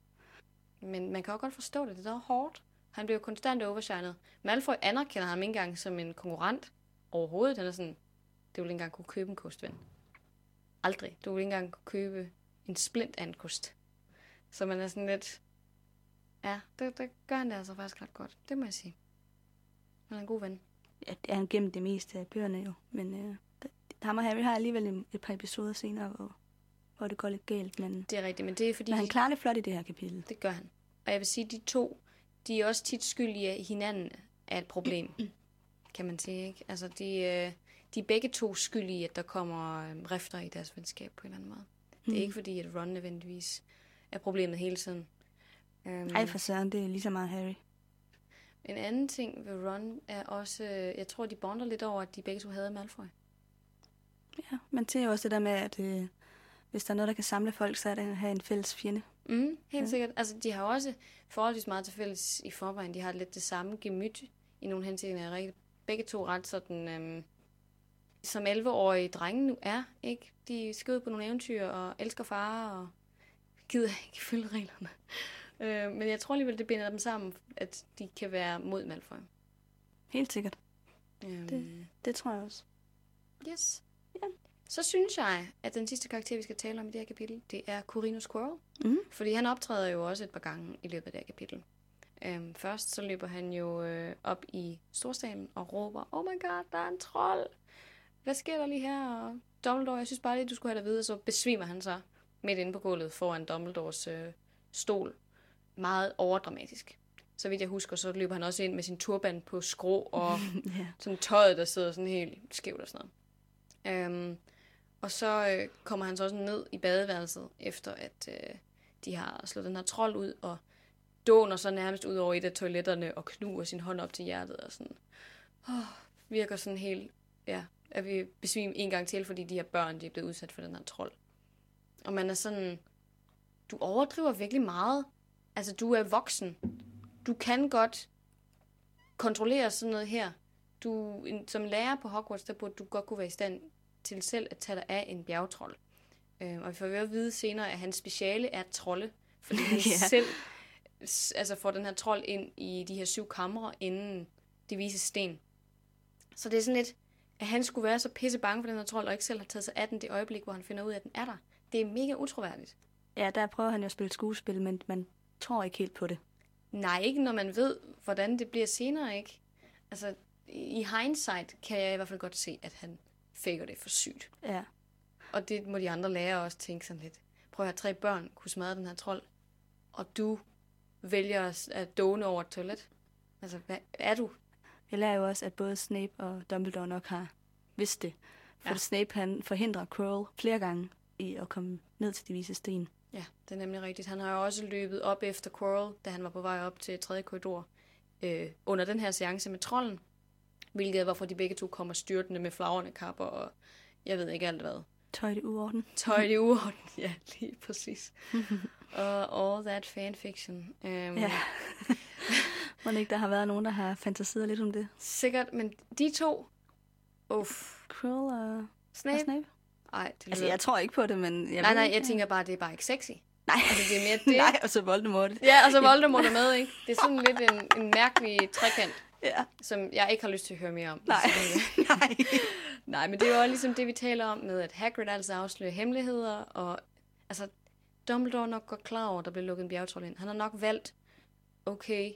Men man kan også godt forstå det, det er hårdt. Han jo konstant overshinet. Malfoy anerkender ham ikke engang som en konkurrent overhovedet. Han er sådan, du vil ikke engang kunne købe en kost, ven. Aldrig. Du vil ikke engang kunne købe en splint af en kost. Så man er sådan lidt... Ja, det, det gør han det altså faktisk ret godt. Det må jeg sige. Han er en god ven. ja, det er han gennem det meste af bøgerne jo. Men øh, ham og Harry har alligevel et par episoder senere, hvor, hvor det går lidt galt. Men, Det er rigtigt, men det er fordi... men han klarer det flot i det her kapitel. Det gør han. Og jeg vil sige, at de to, de er også tit skyldige hinanden af et problem, kan man sige, ikke? Altså, de, øh, de er begge to skyldige, at der kommer øh, rifter i deres venskab på en eller anden måde. Det er ikke fordi, at Ron nødvendigvis er problemet hele tiden. Um, Ej for søren, det er lige så meget Harry. En anden ting ved Ron er også, øh, jeg tror, de bonder lidt over, at de begge to havde Malfoy. Ja, man ser jo også det der med, at øh, hvis der er noget, der kan samle folk, så er det at have en fælles fjende. Mm, helt Ja. sikkert. Altså, de har også forholdsvis meget til fælles i forvejen. De har lidt det samme gemyt i nogle henseender. er rigtig- Begge to ret sådan, øhm, som 11-årige drenge nu er, ikke? De skal ud på nogle eventyr og elsker far og gider ikke følge reglerne. Øh, men jeg tror alligevel, det binder dem sammen, at de kan være mod Malfoy. Helt sikkert. Øhm, Det- Det tror jeg også. Yes. Ja. Så synes jeg, at den sidste karakter, vi skal tale om i det her kapitel, det er Corino Squirrel. Mhm. Fordi han optræder jo også et par gange i løbet af det her kapitel. Øhm, først så løber han jo øh, op i storstaden og råber, Oh my god, der er en trold! Hvad sker der lige her? Og Dumbledore, jeg synes bare lige, du skulle have det at vide. Og så besvimer han sig midt inde på gulvet foran Dumbledores øh, stol. Meget overdramatisk. Så vidt jeg husker, så løber han også ind med sin turban på skrå og Ja. sådan tøjet, der sidder sådan helt skævt og sådan noget. Øhm, og så øh, kommer han så også ned i badeværelset, efter at øh, de har slået den her trold ud, og dåner så nærmest ud over et af toiletterne, og knuger sin hånd op til hjertet, og sådan, åh, virker sådan helt, ja, at vi besvim en gang til, fordi de her børn, de er blevet udsat for den her trold. Og man er sådan, du overdriver virkelig meget. Altså, du er voksen. Du kan godt kontrollere sådan noget her. Du, som lærer på Hogwarts, der burde du godt kunne være i stand til selv at tage dig af en bjergtrold. Øh, og vi får jo at vide senere, at hans speciale er trolde, fordi han Ja. selv altså får den her trold ind i de her syv kamre inden de vise sten. Så det er sådan lidt, at han skulle være så pisse bange for den her trold, og ikke selv har taget sig af den det øjeblik, hvor han finder ud af, at den er der. Det er mega utroværdigt. ja, der prøver han jo at spille skuespil, men man tror ikke helt på det. Nej, ikke når man ved, hvordan det bliver senere, ikke? Altså, i hindsight kan jeg i hvert fald godt se, at han faker det for sygt. Ja. Og det må de andre lærere også tænke sådan lidt. Prøv at have tre børn kunne smadre den her trold, og du vælger at- dåne over et toilet. Altså, hvad er du? Jeg lærer jo også, at både Snape og Dumbledore nok har vidst det. For ja. Snape han forhindrer Quirrell flere gange i at komme ned til de vise sten. Ja, det er nemlig rigtigt. Han har jo også løbet op efter Quirrell, da han var på vej op til tredje korridor, øh, under den her seance med trolden. Hvilket er, hvorfor de begge to kommer styrtende med flagrende kapper, og jeg ved ikke alt hvad. Tøj i uorden. Tøj i uorden. Ja, lige præcis. og all that fanfiction. Um, Ja. Må ikke, der har været nogen, der har fantaseret lidt om det. Sikkert, men de to... Uff. Quirrell og, og Snape? Snape? Ej, det Altså, jeg tror ikke på det, men... Jeg nej, nej, ikke, jeg tænker bare, det er bare ikke sexy. Nej, Altså, det er mere det. nej, og så Voldemort. Ja, og så Voldemort er med, ikke? Det er sådan lidt en, en mærkelig trekant, Ja. som jeg ikke har lyst til at høre mere om. Nej. Nej. Nej, men det er jo også ligesom det, vi taler om med, at Hagrid altså afslører hemmeligheder, og altså, Dumbledore nok godt klar over, at der bliver lukket en bjergtrold ind. Han har nok valgt, okay,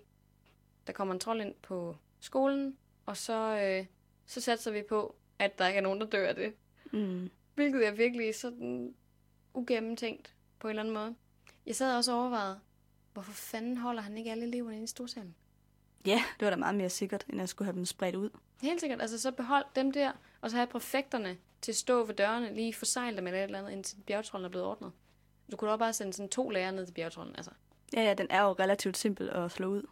der kommer en trold ind på skolen, og så, øh, så satser vi på, at der ikke er nogen, der dør af det. Mm. Hvilket er virkelig sådan ugennemtænkt på en eller anden måde. Jeg sad også og overvejede, hvorfor fanden holder han ikke alle eleverne inde i storsalen? Ja, det var da meget mere sikkert, end at skulle have dem spredt ud. Helt sikkert. Altså, så behold dem der, og så have præfekterne til at stå ved dørene, lige forsejle dem eller et eller andet, indtil bjergtrollen er blevet ordnet. Du kunne da bare sende sådan to lærere ned til bjergtrollen, altså. Ja, ja, den er jo relativt simpel at slå ud.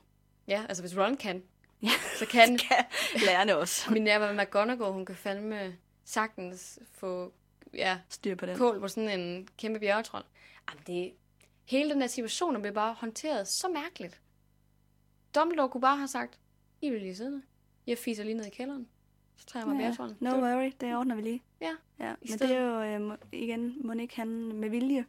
Ja, altså hvis Ron kan, Ja. så kan Kan lærerne også min nærmere McGonagall, hun kan fandme sagtens få ja, styr på den. kål på sådan en kæmpe bjergetrold. Jamen, det, hele den der situation blev bare håndteret så mærkeligt. Dumbledore kunne bare have sagt, I vil lige sidde der. Jeg fiser lige ned i kælderen. Så tager jeg mig ja, bjergetrollen. no worry, det ordner vi lige. Ja. ja. Men det er jo øh, må- igen, må ikke han med vilje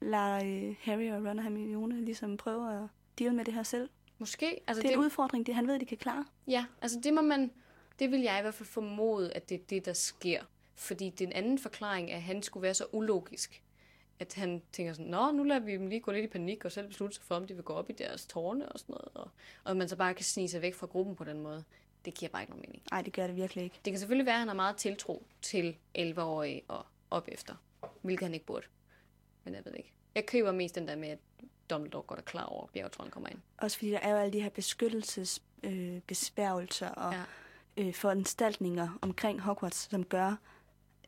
lader øh, Harry og Ron og Hermione ligesom prøve at deal med det her selv. Måske. Altså, Det er en udfordring, det han ved, de kan klare. Ja, altså det må man, det vil jeg i hvert fald formode, at det er det, der sker. Fordi den anden forklaring er, at han skulle være så ulogisk, at han tænker sådan, nå, nu lader vi dem lige gå lidt i panik, og selv beslutte sig for, om de vil gå op i deres tårne og sådan noget. Og, og man så bare kan snige sig væk fra gruppen på den måde. Det giver bare ikke nogen mening. Nej, det gør det virkelig ikke. Det kan selvfølgelig være, at han har meget tiltro til 11-årige og op efter, hvilket han ikke burde. Men jeg ved ikke. Jeg køber mest den der med, at Dumbledore godt er klar over, at bjergetrollen kommer ind. Også fordi der er jo alle de her beskyttelsesbesværgelser øh, og ja. øh, foranstaltninger omkring Hogwarts, som gør,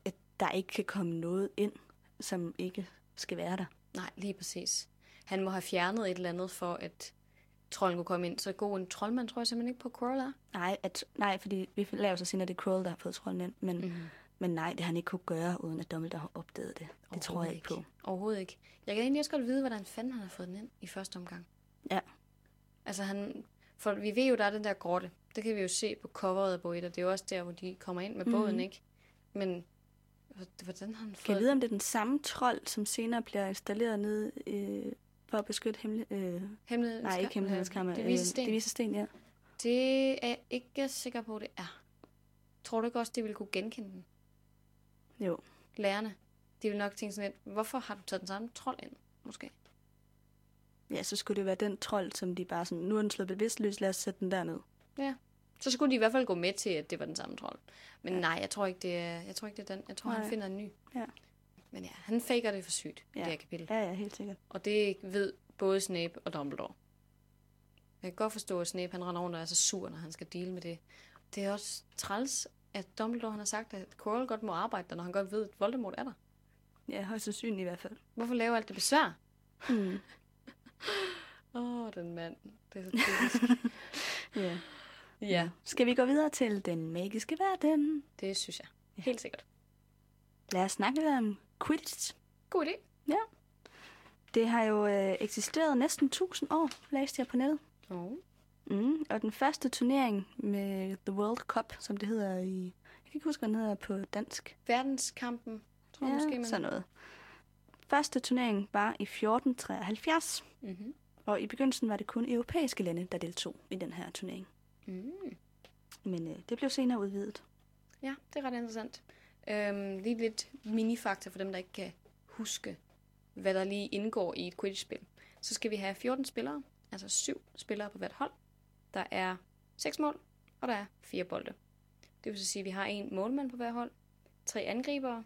at der ikke kan komme noget ind, som ikke skal være der. Nej, lige præcis. Han må have fjernet et eller andet for, at trolden kunne komme ind. Så god en troldmand tror jeg simpelthen ikke på Quirrell er. Nej, at, nej, fordi vi laver så senere, at det er Quirrell, der har fået trolden ind. Men, mm. men nej, det har han ikke kunne gøre, uden at Dumbledore har opdaget det. Det tror jeg ikke på. Overhovedet ikke. Jeg kan egentlig også godt vide, hvordan fanden han har fået den ind i første omgang. Ja. Altså han... For vi ved jo, der er den der grotte. Det kan vi jo se på coveret af bog 1, og det er jo også der, hvor de kommer ind med båden, Mhm. ikke? Men hvordan har han Kan fået... jeg vide, om det er den samme trold, som senere bliver installeret ned øh, for at beskytte hemmelig... Øh, Hemmelig... nej, ikke hemmelighedskammer. Det viser sten. Øh, det viser sten, ja. Det er jeg ikke sikker på, det er. Tror du ikke også, de ville kunne genkende den? Jo. Lærerne. De vil nok tænke sådan lidt, hvorfor har du taget den samme trold ind? Måske. Ja, så skulle det være den trold, som de bare sådan, nu er den slået bevidstløs, lad os sætte den derned. Ja. Så skulle de i hvert fald gå med til, at det var den samme trold. Men nej, jeg tror ikke, det er, jeg tror ikke, det er den. Jeg tror, Nej. han finder en ny. Ja. Men ja, han faker det for sygt, ja. Ja. det her kapitel. Ja, ja, helt sikkert. Og det ved både Snape og Dumbledore. Jeg kan godt forstå, at Snape han render rundt og er så sur, når han skal deal med det. Det er også træls, at Dumbledore han har sagt, at Quirrell godt må arbejde der, når han godt ved, at Voldemort er der. Ja, højst sandsynligt i hvert fald. Hvorfor lave alt det besvær? Mm. Åh, oh, den mand. Det er så typisk. Ja. Ja, Skal vi gå videre til den magiske verden? det synes jeg. Helt sikkert. Lad os snakke lidt om Quidditch. God idé. Det har jo øh, eksisteret næsten 1000 år, læste jeg på nettet. Oh. Mm. Og den første turnering med The World Cup, som det hedder i... Jeg kan ikke huske, hvad den hedder på dansk. Verdenskampen, tror jeg ja, måske, man... sådan noget. Første turnering var i 1473, Mm-hmm. og i begyndelsen var det kun europæiske lande, der deltog i den her turnering. Mm. Men øh, det blev senere udvidet. Ja, det er ret interessant. Øhm, lige lidt minifakta for dem, der ikke kan huske, hvad der lige indgår i et Quidditch-spil. Så skal vi have 14 spillere, altså 7 spillere på hvert hold. Der er seks mål, og der er fire bolde. Det vil så sige, at vi har en målmand på hver hold, tre angribere,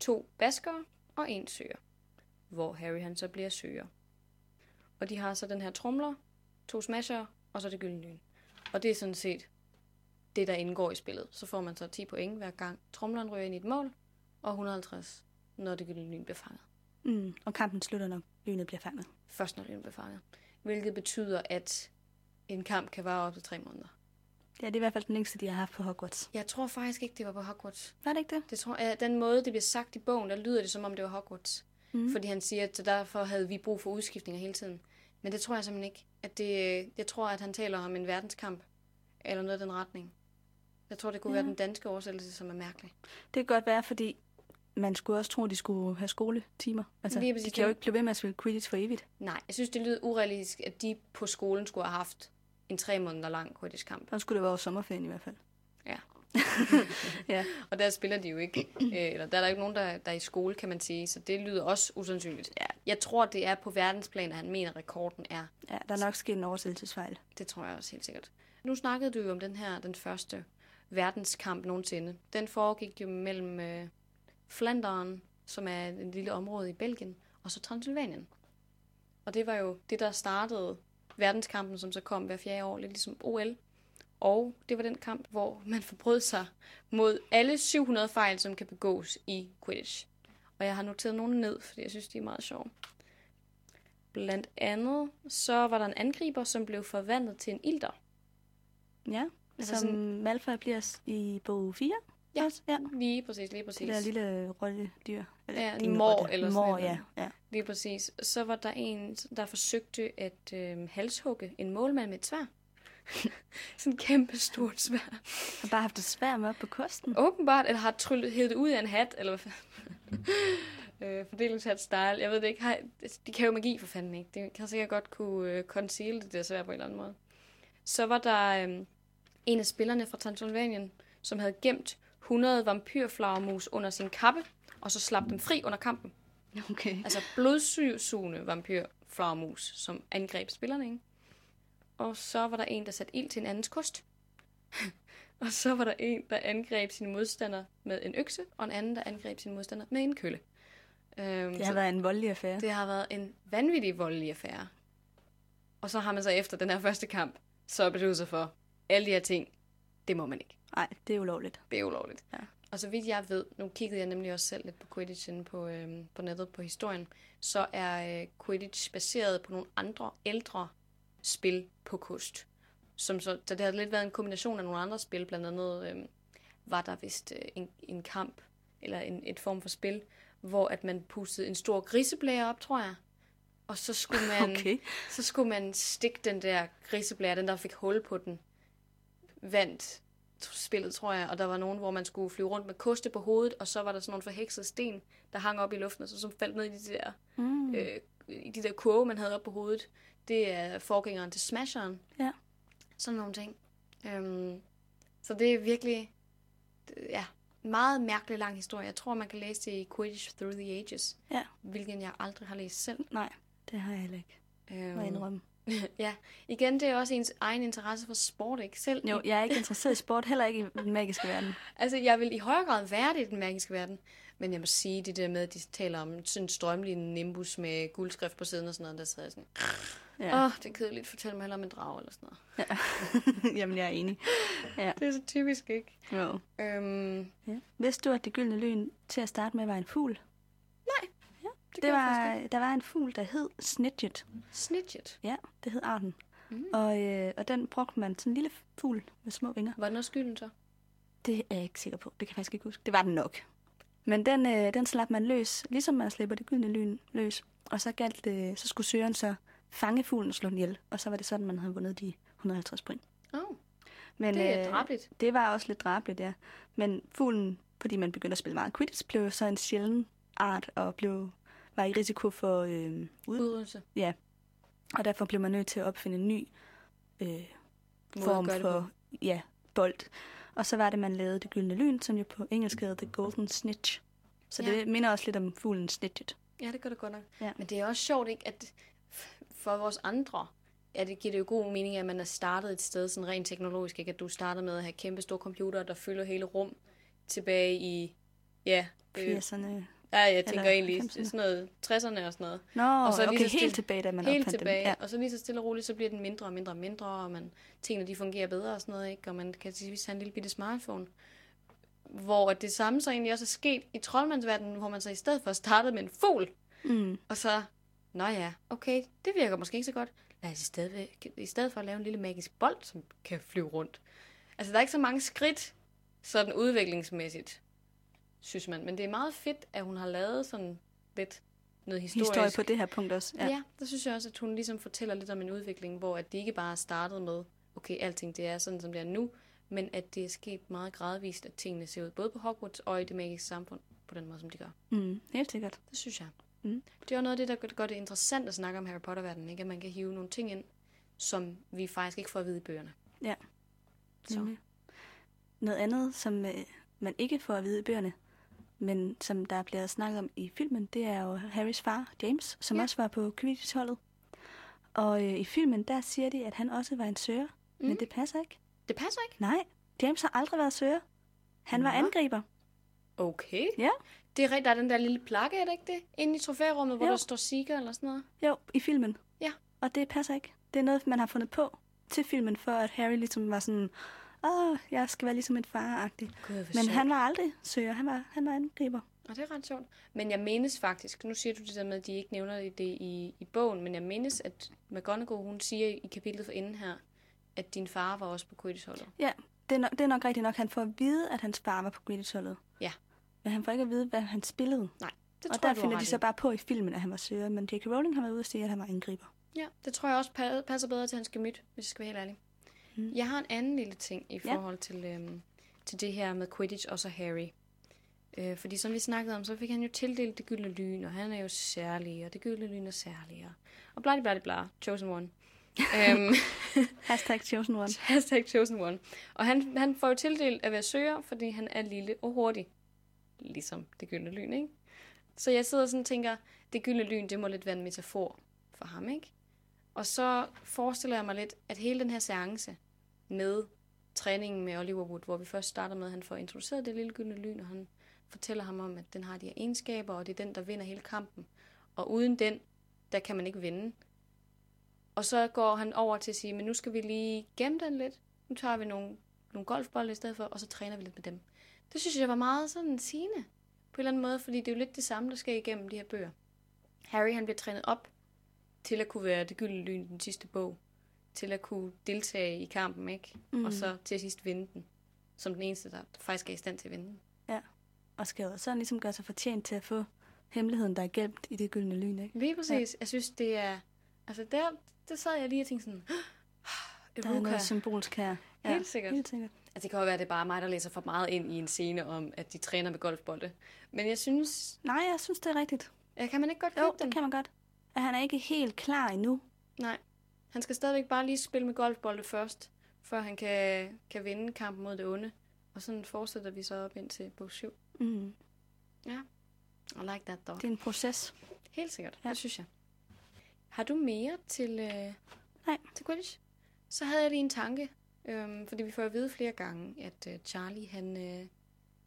to baskere og en søger. Hvor Harry han så bliver søger. Og de har så den her tromler, to smasher, og så det gyldne lyn. Og det er sådan set det, der indgår i spillet. Så får man så 10 point hver gang tromleren rører ind i et mål, og 150, når det gyldne lyn bliver fanget. Mm. Og kampen slutter, når lynet bliver fanget. Først når lynet bliver fanget. Hvilket betyder, at en kamp kan vare op til tre måneder. Ja, det er i hvert fald den længste, de har haft på Hogwarts. Jeg tror faktisk ikke, det var på Hogwarts. Var det ikke det? Det tror jeg, den måde, det bliver sagt i bogen, der lyder det, som om det var Hogwarts. Mm. Fordi han siger, at derfor havde vi brug for udskiftninger hele tiden. Men det tror jeg simpelthen ikke. At det, jeg tror, at han taler om en verdenskamp. Eller noget i den retning. Jeg tror, det kunne Ja. være den danske oversættelse, som er mærkelig. Det kan godt være, fordi man skulle også tro, at de skulle have skoletimer. Altså, Lige de kan jo ikke blive ved med at spille Quidditch for evigt. Nej, jeg synes, det lyder urealistisk, at de på skolen skulle have haft en tre måneder lang Quidditch-kamp. Så skulle det være sommerferien i hvert fald. Ja. Ja. Og der spiller de jo ikke. øh, eller der er der ikke nogen, der, der er i skole, kan man sige. Så det lyder også usandsynligt. Ja. Jeg tror, det er på verdensplan, at han mener, at rekorden er. Ja, der er nok sket en oversættelsesfejl. Det tror jeg også helt sikkert. Nu snakkede du jo om den her, den første verdenskamp nogensinde. Den foregik jo mellem øh, Flandern, som er et lille område i Belgien, og så Transylvanien. Og det var jo det, der startede verdenskampen, som så kom hver fjerde år, lidt ligesom OL. Og det var den kamp, hvor man forbrød sig mod alle 700 fejl, som kan begås i Quidditch. Og jeg har noteret nogle ned, fordi jeg synes, de er meget sjove. Blandt andet, så var der en angriber, som blev forvandlet til en ilter. Ja, Altså som sådan- Malfoy bliver i bog 4. Ja. Også, ja. Lige præcis, lige præcis. Det der lille rottedyr. Eller, Ja, en mår rotte. eller sådan noget. ja, ja. Lige præcis. Så var der en, der forsøgte at øh, halshugge en målmand med et svær. sådan en kæmpe stort svær. Har bare haft det svært med op på kosten. Åbenbart, eller har tryllet hævet det ud af en hat, eller hvad fanden. Øh, fordelingshat style. Jeg ved det ikke. Har, de kan jo magi for fanden ikke. Det kan sikkert godt kunne øh, conceal det, det svær på en eller anden måde. Så var der øh, en af spillerne fra Transylvanien, som havde gemt 100 vampyrflagermus under sin kappe, og så slap dem fri under kampen. Okay. Altså blodsugende vampyrflagermus, som angreb spillerne, ikke? Og så var der en, der satte ild til en andens kost. Og så var der en, der angreb sine modstander med en økse, og en anden, der angreb sine modstander med en kølle. Øhm, Det har så været en voldelig affære. det har været en vanvittig voldelig affære. Og så har man så efter den her første kamp, så besluttet sig for, alle de her ting, det må man ikke. Nej, det er ulovligt. Det er ulovligt. Ja. Og så vidt jeg ved, nu kiggede jeg nemlig også selv lidt på Quidditch inde på, øhm, på nettet på historien, så er øh, Quidditch baseret på nogle andre ældre spil på kost. Som så, så det har lidt været en kombination af nogle andre spil, blandt andet øh, var der vist øh, en, en kamp, eller en et form for spil, hvor at man pustede en stor griseblære op, tror jeg. Og så skulle man, Okay. så skulle man stikke den der griseblære, den der fik hul på den, vandt spillet, tror jeg. Og der var nogen, hvor man skulle flyve rundt med koste på hovedet, og så var der sådan nogle forheksede sten, der hang op i luften, og så som faldt ned i de der, Mm. øh, i de der kurve, man havde op på hovedet. Det er forgængeren til Smasheren. Ja. Sådan nogle ting. Øhm, så det er virkelig, ja, en meget mærkelig lang historie. Jeg tror, man kan læse det i Quidditch Through the Ages, Ja. hvilken jeg aldrig har læst selv. Nej, det har jeg heller ikke. Må Øhm, indrømme. ja, igen, det er også ens egen interesse for sport, ikke? Selv Jo, jeg er ikke interesseret i sport, heller ikke i den magiske verden. altså, jeg vil i højere grad være det i den magiske verden, men jeg må sige, det der med, at de taler om sådan en strømlig nimbus med guldskrift på siden og sådan noget, der jeg sådan, åh, Ja. oh, det er kedeligt, fortæl mig hellere om en drag eller sådan noget. Jamen, jeg er enig. Ja. Det er så typisk, ikke? Jo. Øhm, Ja. Vidste du, at det gyldne lyn til at starte med var en fugl? det, Det gør jeg faktisk var, der var en fugl, der hed snidget. Snidget. Ja, det hed arten. Mm. Og, øh, og den brugte man sådan en lille fugl med små vinger. Var den også skylden så? Det er jeg ikke sikker på. Det kan jeg faktisk ikke huske. Det var den nok. Men den, øh, den slap man løs, ligesom man slipper det gyldne lyn løs. Og så, galt det, så skulle søgeren så fange fuglen og slå den ihjel. Og så var det sådan, man havde vundet de 150 point. Åh, oh, Men, det er øh, drabligt. Det var også lidt drabligt, ja. Men fuglen, fordi man begyndte at spille meget Quidditch, blev så en sjælden art og blev, var i risiko for øh, ud. Udryddelse. Ja. Og derfor blev man nødt til at opfinde en ny øh, Måde form for ja, bold. Og så var det, man lavede det gyldne lyn, som jo på engelsk hedder The Golden Snitch. Så Ja. det minder også lidt om fuglen Snitchet. Ja, det gør det godt nok. Ja. Men det er også sjovt, ikke, at for vores andre, ja, det giver det jo god mening, at man er startet et sted sådan rent teknologisk, ikke? At du startede med at have kæmpe store computere, der fylder hele rum tilbage i, ja, øh, 80'erne. Ja jeg tænker eller egentlig 90'erne. sådan noget 60'erne og sådan noget. Nå, Og så okay, så helt stille- tilbage, da man Helt tilbage, dem. ja. og så lige så stille og roligt, så bliver den mindre og mindre og mindre, og man, tingene de fungerer bedre og sådan noget, ikke? Og man kan til sidst have en lille bitte smartphone. Hvor det samme så egentlig også er sket i troldmandsverdenen, hvor man så i stedet for startede med en fugl, Mm. og så, nå ja, okay, det virker måske ikke så godt. Lad os i stedet, i stedet for at lave en lille magisk bold, som kan flyve rundt. Altså, der er ikke så mange skridt, sådan udviklingsmæssigt, synes man. Men det er meget fedt, at hun har lavet sådan lidt noget historisk. Historie på det her punkt også. Ja. ja, der synes jeg også, at hun ligesom fortæller lidt om en udvikling, hvor at det ikke bare startet med, okay, alting det er sådan, som det er nu, men at det er sket meget gradvist, at tingene ser ud, både på Hogwarts og i det magiske samfund, på den måde, som de gør. Mm, helt sikkert. Det synes jeg. Mm. Det er jo noget af det, der gør- det interessant at snakke om Harry Potter-verdenen, ikke? At man kan hive nogle ting ind, som vi faktisk ikke får at vide i bøgerne. Ja. Så. Nemlig. Noget andet, som øh, man ikke får at vide i bøgerne, men som der bliver snakket om i filmen, det er jo Harrys far, James, som Ja. også var på Quidditch-holdet. Og øh, i filmen, der siger de, at han også var en søger, mm. Men det passer ikke. Det passer ikke. Nej, James har aldrig været søger. Han var Nå. angriber. Okay. Ja. Det er rigtigt, der er den der lille plakke, er det ikke det? Inde i trofærummet, hvor Jo. der står Seeker eller sådan noget. Jo, i filmen. Ja. Og det passer ikke. Det er noget, man har fundet på til filmen, for at Harry ligesom var sådan, åh, jeg skal være ligesom en far-agtig. Men sjovt. han var aldrig søger, han var, han var angriber. Og det er ret sjovt. Men jeg menes faktisk, nu siger du det der med, at de ikke nævner det i, i bogen, men jeg menes, at McGonagall, hun siger i kapitlet for inden her, at din far var også på Quidditch-holdet. Ja, det er, nok, det er nok rigtigt nok. Han får at vide, at hans far var på Quidditch-holdet. Ja. Men han får ikke at vide, hvad han spillede. Nej, det og tror der du har finder de så bare på i filmen, at han var søger. Men J.K. Rowling har været ude og sige, at han var angriber. Ja, det tror jeg også pa- passer bedre til hans gemyt, hvis jeg skal være helt ærlig. Mm. Jeg har en anden lille ting i Ja. forhold til, øhm, til det her med Quidditch og så Harry. Øh, fordi som vi snakkede om, så fik han jo tildelt det gyldne lyn, og han er jo særlig, og det gyldne lyn er særlig, og, og bla bla bla, chosen one. øhm, Hashtag chosen one. hashtag chosen one. Og han, han får jo tildelt at være søger, fordi han er lille og hurtig. Ligesom det gyldne lyn, ikke? Så jeg sidder sådan og tænker, det gyldne lyn, det må lidt være en metafor for ham, ikke? Og så forestiller jeg mig lidt, at hele den her seance med træningen med Oliver Wood, hvor vi først starter med, at han får introduceret det lille gyldne lyn, og han fortæller ham om, at den har de her egenskaber, og det er den, der vinder hele kampen. Og uden den, der kan man ikke vinde. Og så går han over til at sige, men nu skal vi lige gemme den lidt. Nu tager vi nogle, nogle golfbolde i stedet for, og så træner vi lidt med dem. Det synes jeg var meget sådan sigende på en eller anden måde, fordi det er jo lidt det samme, der sker igennem de her bøger. Harry han bliver trænet op til at kunne være det gyldne lyn i den sidste bog til at kunne deltage i kampen, ikke? Mm. Og så til sidst vinde den. Som den eneste, der faktisk er i stand til at vinde den. Og skal jo sådan ligesom gøre sig fortjent til at få hemmeligheden, der er gemt i det gyldne lyn, ikke? Lige præcis. Ja. Jeg synes, det er... Altså, der, der sad jeg lige og tænkte sådan... Der er noget symbolsk her. Helt sikkert. Helt sikkert. Altså, det kan jo være, at det er bare mig, der læser for meget ind i en scene om, at de træner med golfbolde. Men jeg synes... Nej, jeg synes, det er rigtigt. Ja, kan man ikke godt Jo, købe det den? kan man godt. At han er ikke helt klar endnu. Nej. Han skal stadigvæk bare lige spille med golfbolde først, før han kan, kan vinde kampen mod det onde. Og sådan fortsætter vi så op ind til bog 7. Mm. Ja. I like that, dog. Det er en proces. Helt sikkert. Ja. Det synes jeg. Har du mere til, øh, Nej. til Quidditch? Så havde jeg lige en tanke. Øhm, fordi vi får at vide flere gange, at øh, Charlie, han, øh,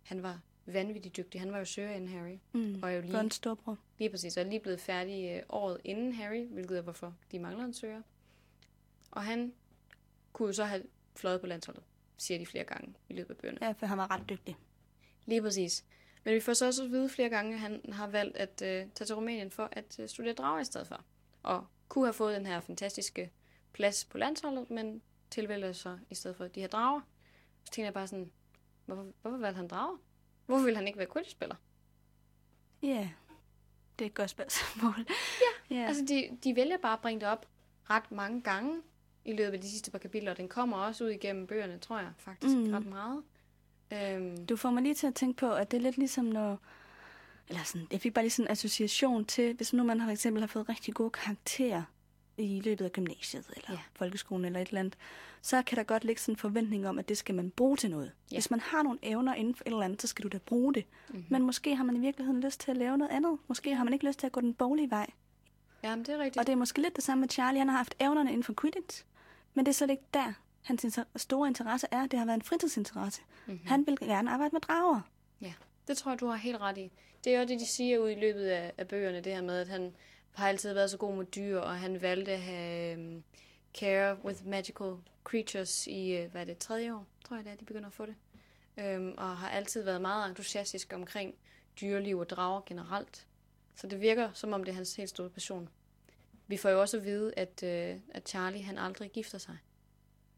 han var vanvittigt dygtig. Han var jo søger end Harry. Mm. Og er jo lige, Ron storbror. lige præcis, og er lige blevet færdig øh, året inden Harry, hvilket er hvorfor de mangler en søger. Og han kunne jo så have fløjet på landsholdet, siger de flere gange i løbet af bøgerne. Ja, for han var ret dygtig. Lige præcis. Men vi får så også at vide flere gange, at han har valgt at øh, tage til Rumænien for at øh, studere drager i stedet for. Og kunne have fået den her fantastiske plads på landsholdet, men tilvælger så i stedet for de her drager. Så tænker jeg bare sådan, hvorfor, hvorfor valgte han drager? Hvorfor ville han ikke være Quidditch-spiller? Ja, det er et godt spørgsmål. Ja. ja. Altså, de, de vælger bare at bringe det op ret mange gange i løbet af de sidste par kapitler, og den kommer også ud igennem bøgerne, tror jeg faktisk Mm. ret meget. Øhm, Du får mig lige til at tænke på, at det er lidt ligesom når... Eller sådan, jeg fik bare lige sådan en association til, hvis nu man har for eksempel har fået rigtig gode karakterer i løbet af gymnasiet, eller Ja. folkeskolen, eller et eller andet, så kan der godt ligge sådan en forventning om, at det skal man bruge til noget. Ja. Hvis man har nogle evner inden for et eller andet, så skal du da bruge det. Mhm. Mm-hmm. Men måske har man i virkeligheden lyst til at lave noget andet. Måske har man ikke lyst til at gå den boglige vej. jamen, det er rigtigt. Og det er måske lidt det samme med Charlie. Han har haft evnerne inden for Quidditch, men det er slet ikke der, hans store interesse er. Det har været en fritidsinteresse. Mhm. Mm-hmm. Han vil gerne arbejde med drager. Ja, det tror jeg, du har helt ret i. Det er jo det, de siger ud i løbet af, af bøgerne, det her med, at han har altid været så god med dyr, og han valgte at have um, care with magical creatures i, uh, hvad er det, tredje år, tror jeg det er, de begynder at få det. Um, og har altid været meget entusiastisk omkring dyreliv og drager generelt. Så det virker, som om det er hans helt store passion. Vi får jo også at vide, at, uh, at Charlie han aldrig gifter sig.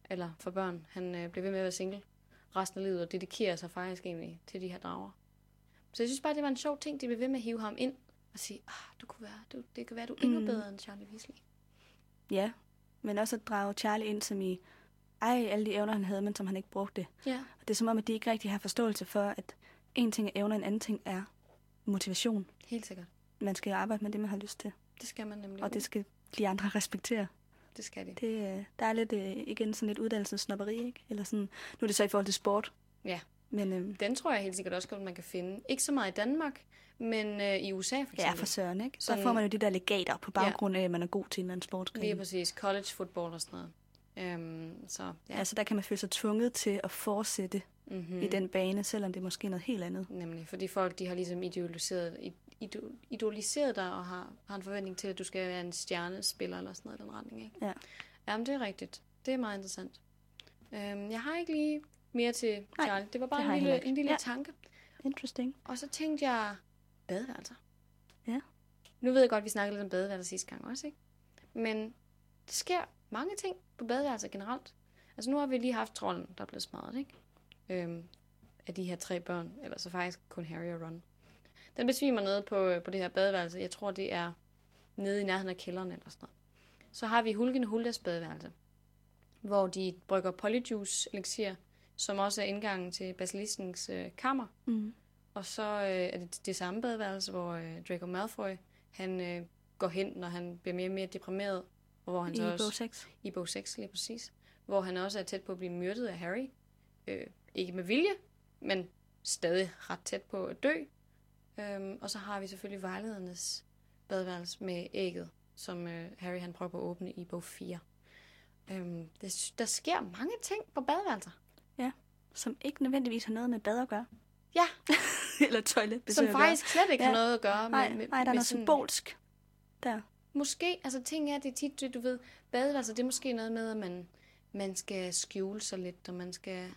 Eller for børn. Han uh, bliver ved med at være single resten af livet, og dedikerer sig faktisk egentlig til de her drager. Så jeg synes bare, det var en sjov ting, de blev ved med at hive ham ind og sige, ah, du kunne være, du, det kan være, du er endnu Mm. bedre end Charlie Weasley. Ja, men også at drage Charlie ind som i, ej, alle de evner, han havde, men som han ikke brugte. Ja. Og det er som om, at de ikke rigtig har forståelse for, at en ting er evner, en anden ting er motivation. Helt sikkert. Man skal jo arbejde med det, man har lyst til. Det skal man nemlig. Og det skal de andre respektere. det skal de. Det, øh, der er lidt, øh, igen sådan lidt uddannelsesnopperi, ikke? Eller sådan, nu er det så i forhold til sport. Ja. Men øhm, Den tror jeg helt sikkert også godt, man kan finde. Ikke så meget i Danmark, men øh, i USA for eksempel. ja, for søren, ikke? Så får man jo de der legater på baggrund af, at man er god til en eller anden sportsgren. Lige præcis. College football og sådan noget. Øhm, så ja. Ja. Altså der kan man føle sig tvunget til at fortsætte mm-hmm. mm. i den bane, selvom det er måske noget helt andet. Nemlig, fordi folk de har ligesom idealiseret, ido- idoliseret dig og har, har en forventning til, at du skal være en stjernespiller eller sådan noget i den retning. Ikke? Ja. Jamen, det er rigtigt. Det er meget interessant. Øhm, jeg har ikke lige mere til Nej, Charlie. Det var bare det en lille, en lille Ja. tanke. Interesting. Og så tænkte jeg, badeværelser. Ja. Nu ved jeg godt, at vi snakkede lidt om badeværelser sidste gang også, ikke? Men der sker mange ting på badeværelser generelt. Altså nu har vi lige haft trolden, der er blevet smadret, ikke? Øhm, af de her tre børn, eller så faktisk kun Harry og Ron. Den besvimer nede på, på det her badeværelse. Jeg tror, det er nede i nærheden af kælderen eller sådan noget. Så har vi Hulken Huldas badeværelse, hvor de brygger polyjuice elixir, som også er indgangen til basiliskens øh, kammer. Mm. Og så øh, er det det samme badeværelse, hvor øh, Draco Malfoy han øh, går hen, når han bliver mere og mere deprimeret. Og hvor han I så bog også, 6. I bog 6, lige præcis. Hvor han også er tæt på at blive myrdet af Harry. Øh, ikke med vilje, men stadig ret tæt på at dø. Øhm, og så har vi selvfølgelig vejledernes badeværelse med ægget, som øh, Harry han prøver på at åbne i bog 4. Øhm, der, der sker mange ting på badeværelser. Som ikke nødvendigvis har noget med bad at gøre. Ja. Eller toilet. Som faktisk slet ikke ja. har Ja. noget at gøre Nej, med, med, nej, der er noget symbolsk der. Måske, altså ting er, det er tit, det, du ved, badeværelser, det er måske noget med, at man, man skal skjule sig lidt, og man skal,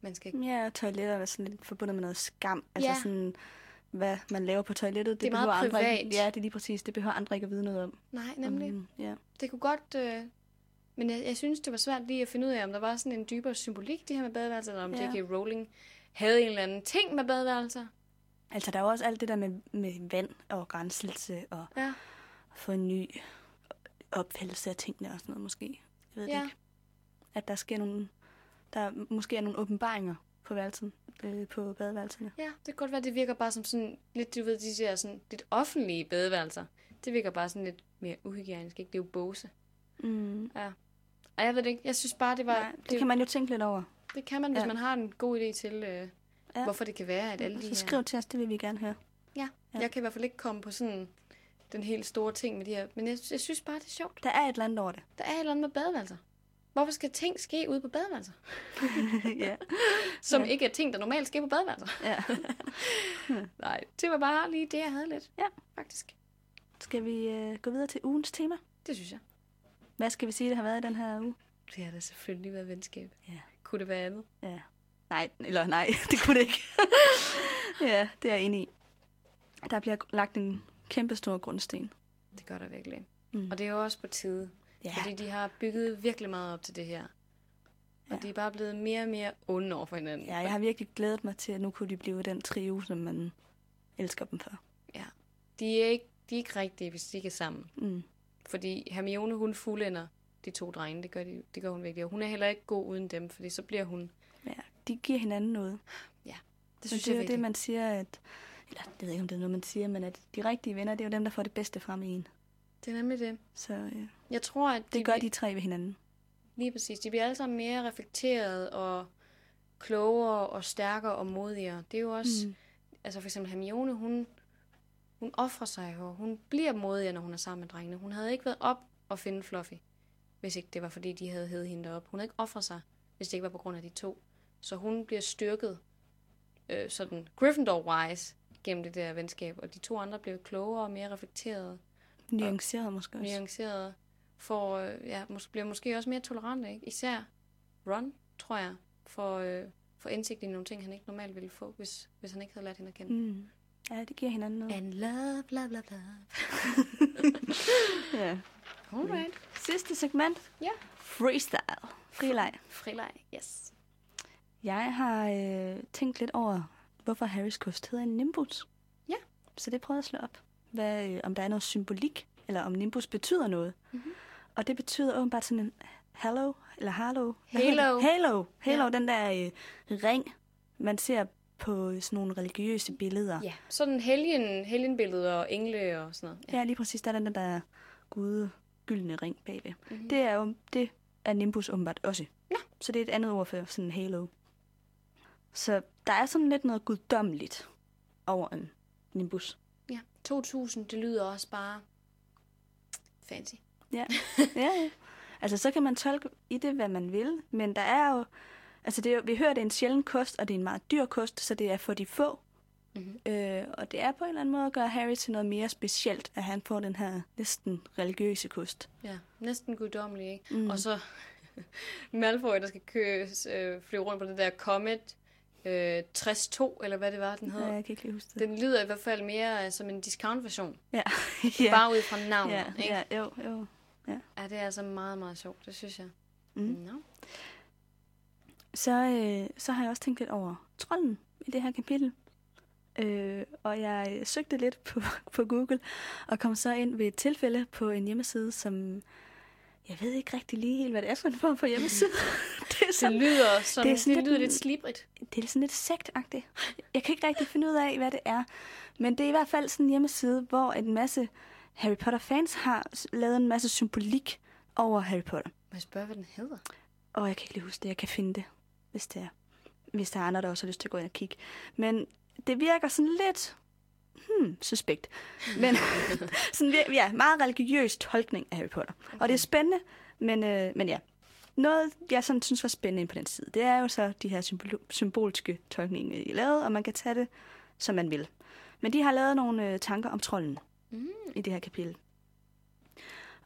man skal, Ja, toiletter er sådan lidt forbundet med noget skam. Altså Ja. sådan, hvad man laver på toilettet. Det, Det er meget andre privat. Ikke, ja, det er lige præcis. Det behøver andre ikke at vide noget om. nej, nemlig, Um, ja. det kunne godt, øh, Men jeg, jeg synes, det var svært lige at finde ud af, om der var sådan en dybere symbolik, det her med badeværelser, eller om Ja. J.K. Rowling havde en eller anden ting med badeværelser. Altså, der er jo også alt det der med, med vand og grænselse og Ja. få en ny opfattelse af tingene og sådan noget måske. Jeg ved det Ja. ikke. At der sker nogle, der måske er nogle åbenbaringer på værelsen, øh, på badeværelserne. Ja, det kan godt være, det virker bare som sådan lidt, du ved, de der sådan lidt offentlige badeværelser. Det virker bare sådan lidt mere uhygienisk, ikke? Det er jo båse. Mm. Ja. Og jeg ved det ikke, jeg synes bare, det var... Ja, det, det kan man jo tænke lidt over. det kan man, hvis Ja. man har en god idé til, øh, Ja. ja. hvorfor det kan være, at alle de Så her... skriv til os, det vil vi gerne høre. Ja. Ja. Jeg kan i hvert fald ikke komme på sådan den helt store ting med de her, men jeg, jeg synes bare, det er sjovt. Der er et eller andet over det. Der er et eller andet med badeværelser. Hvorfor skal ting ske ude på badeværelser? ja. Som Ja. ikke er ting, der normalt sker på badeværelser. ja. Nej, det var bare lige det, jeg havde lidt. Ja. Faktisk. Skal vi øh, gå videre til ugens tema? Det synes jeg. Hvad skal vi sige, det har været i den her uge? Det har da selvfølgelig været venskab. Ja. Kunne det være andet? Ja. Nej, eller nej, det kunne det ikke. ja, det er jeg enig i. Der bliver lagt en kæmpe stor grundsten. Det gør der virkelig. Mm. Og det er jo også på tide. Ja. Fordi de har bygget virkelig meget op til det her. Og Ja. de er bare blevet mere og mere onde over for hinanden. Ja, jeg har virkelig glædet mig til, at nu kunne de blive den trio, som man elsker dem for. De er ikke, de er ikke rigtige, hvis de ikke er sammen. Mm. Fordi Hermione, hun fuldender de to drenge. Det gør, de, det gør hun virkelig. Og hun er heller ikke god uden dem, fordi så bliver hun... Ja, de giver hinanden noget. Det Det synes det er jeg jo det, virkelig. man siger, at... Eller, jeg ved ikke, om det er noget, man siger, men at de rigtige venner, det er jo dem, der får det bedste frem i en. Det er nemlig det. Så øh, Jeg tror, at det gør de tre ved hinanden. Lige præcis. De bliver alle sammen mere reflekteret og klogere og stærkere og modigere. Det er jo også... Mm. Altså for eksempel Hermione, hun, hun offrer sig jo. Hun bliver modigere, når hun er sammen med drengene. Hun havde ikke været op og finde Fluffy, hvis ikke det var, fordi de havde hævet hende op. Hun havde ikke offret sig, hvis det ikke var på grund af de to. Så hun bliver styrket øh, sådan Gryffindor-wise gennem det der venskab. Og de to andre bliver klogere og mere reflekterede, Nuanceret måske også. nuancerede. For, øh, ja, mås- bliver måske også mere tolerante, ikke? Især Ron, tror jeg, for, øh, for indsigt i nogle ting, han ikke normalt ville få, hvis, hvis han ikke havde lært hende at kende. Mm. Ja, det giver hinanden noget. And love, bla bla bla. Ja. Alright. Sidste segment. Ja. Freestyle. Frileg. Frileg, yes. Jeg har øh, tænkt lidt over, hvorfor Harrys kost hedder en nimbus. Ja. Så det prøvede jeg at slå op. Hvad, øh, om der er noget symbolik, eller om nimbus betyder noget. Mhm. Og det betyder åbenbart sådan en halo, eller halo. Halo. Halo. Halo, Ja. den der øh, ring, man ser på sådan nogle religiøse billeder. Ja, sådan helgen, helgenbilleder og engle og sådan noget. Ja, lige præcis. Der er den der, der gud gyldne ring bagved. Mhm. Det er jo det er Nimbus åbenbart også. Nå. Så det er et andet ord for sådan en halo. Så der er sådan lidt noget guddommeligt over en Nimbus. Ja, 2000, det lyder også bare fancy. Ja, ja. Altså, så kan man tolke i det, hvad man vil. Men der er jo... Altså, det er jo, vi hører, det er en sjælden kost, og det er en meget dyr kost, så det er for de få. Mhm. Øh, og det er på en eller anden måde at gøre Harry til noget mere specielt, at han får den her næsten religiøse kost. Ja, næsten guddommelig, ikke? Mm. Og så Malfoy, der skal køres, øh, flyve rundt på det der Comet øh, 62, eller hvad det var, den Ja, hedder. jeg kan ikke lige huske det. Den lyder i hvert fald mere øh, som en discount-version. Ja, Ja. Bare ud fra navnet, ja, ikke? ja, jo, jo. Ja, det er altså meget, meget sjovt, det synes jeg. Mm. Nå. Så, øh, så har jeg også tænkt lidt over trolden i det her kapitel. Øh, og jeg søgte lidt på, på Google, og kom så ind ved et tilfælde på en hjemmeside, som... Jeg ved ikke rigtig lige helt, hvad det er for en form for hjemmeside. det, er Det sådan, lyder, som, det er det, sådan det lidt lyder en- lidt slibrigt. det er sådan lidt sektagtigt. Jeg kan ikke rigtig finde ud af, hvad det er. Men det er i hvert fald sådan en hjemmeside, hvor en masse Harry Potter-fans har lavet en masse symbolik over Harry Potter. Må jeg spørge, hvad den hedder? Og jeg kan ikke lige huske det. Jeg kan finde det, hvis det er. Hvis der er andre, der også har lyst til at gå ind og kigge. Men det virker sådan lidt... Hmm, suspekt. Men sådan, ja, meget religiøs tolkning af Harry Potter. Okay. Og det er spændende, men, øh, men ja. Noget, jeg sådan synes var spændende på den side, det er jo så de her symbol- symbolske tolkninger, de er lavet, og man kan tage det, som man vil. Men de har lavet nogle øh, tanker om trolden Mm. i det her kapitel.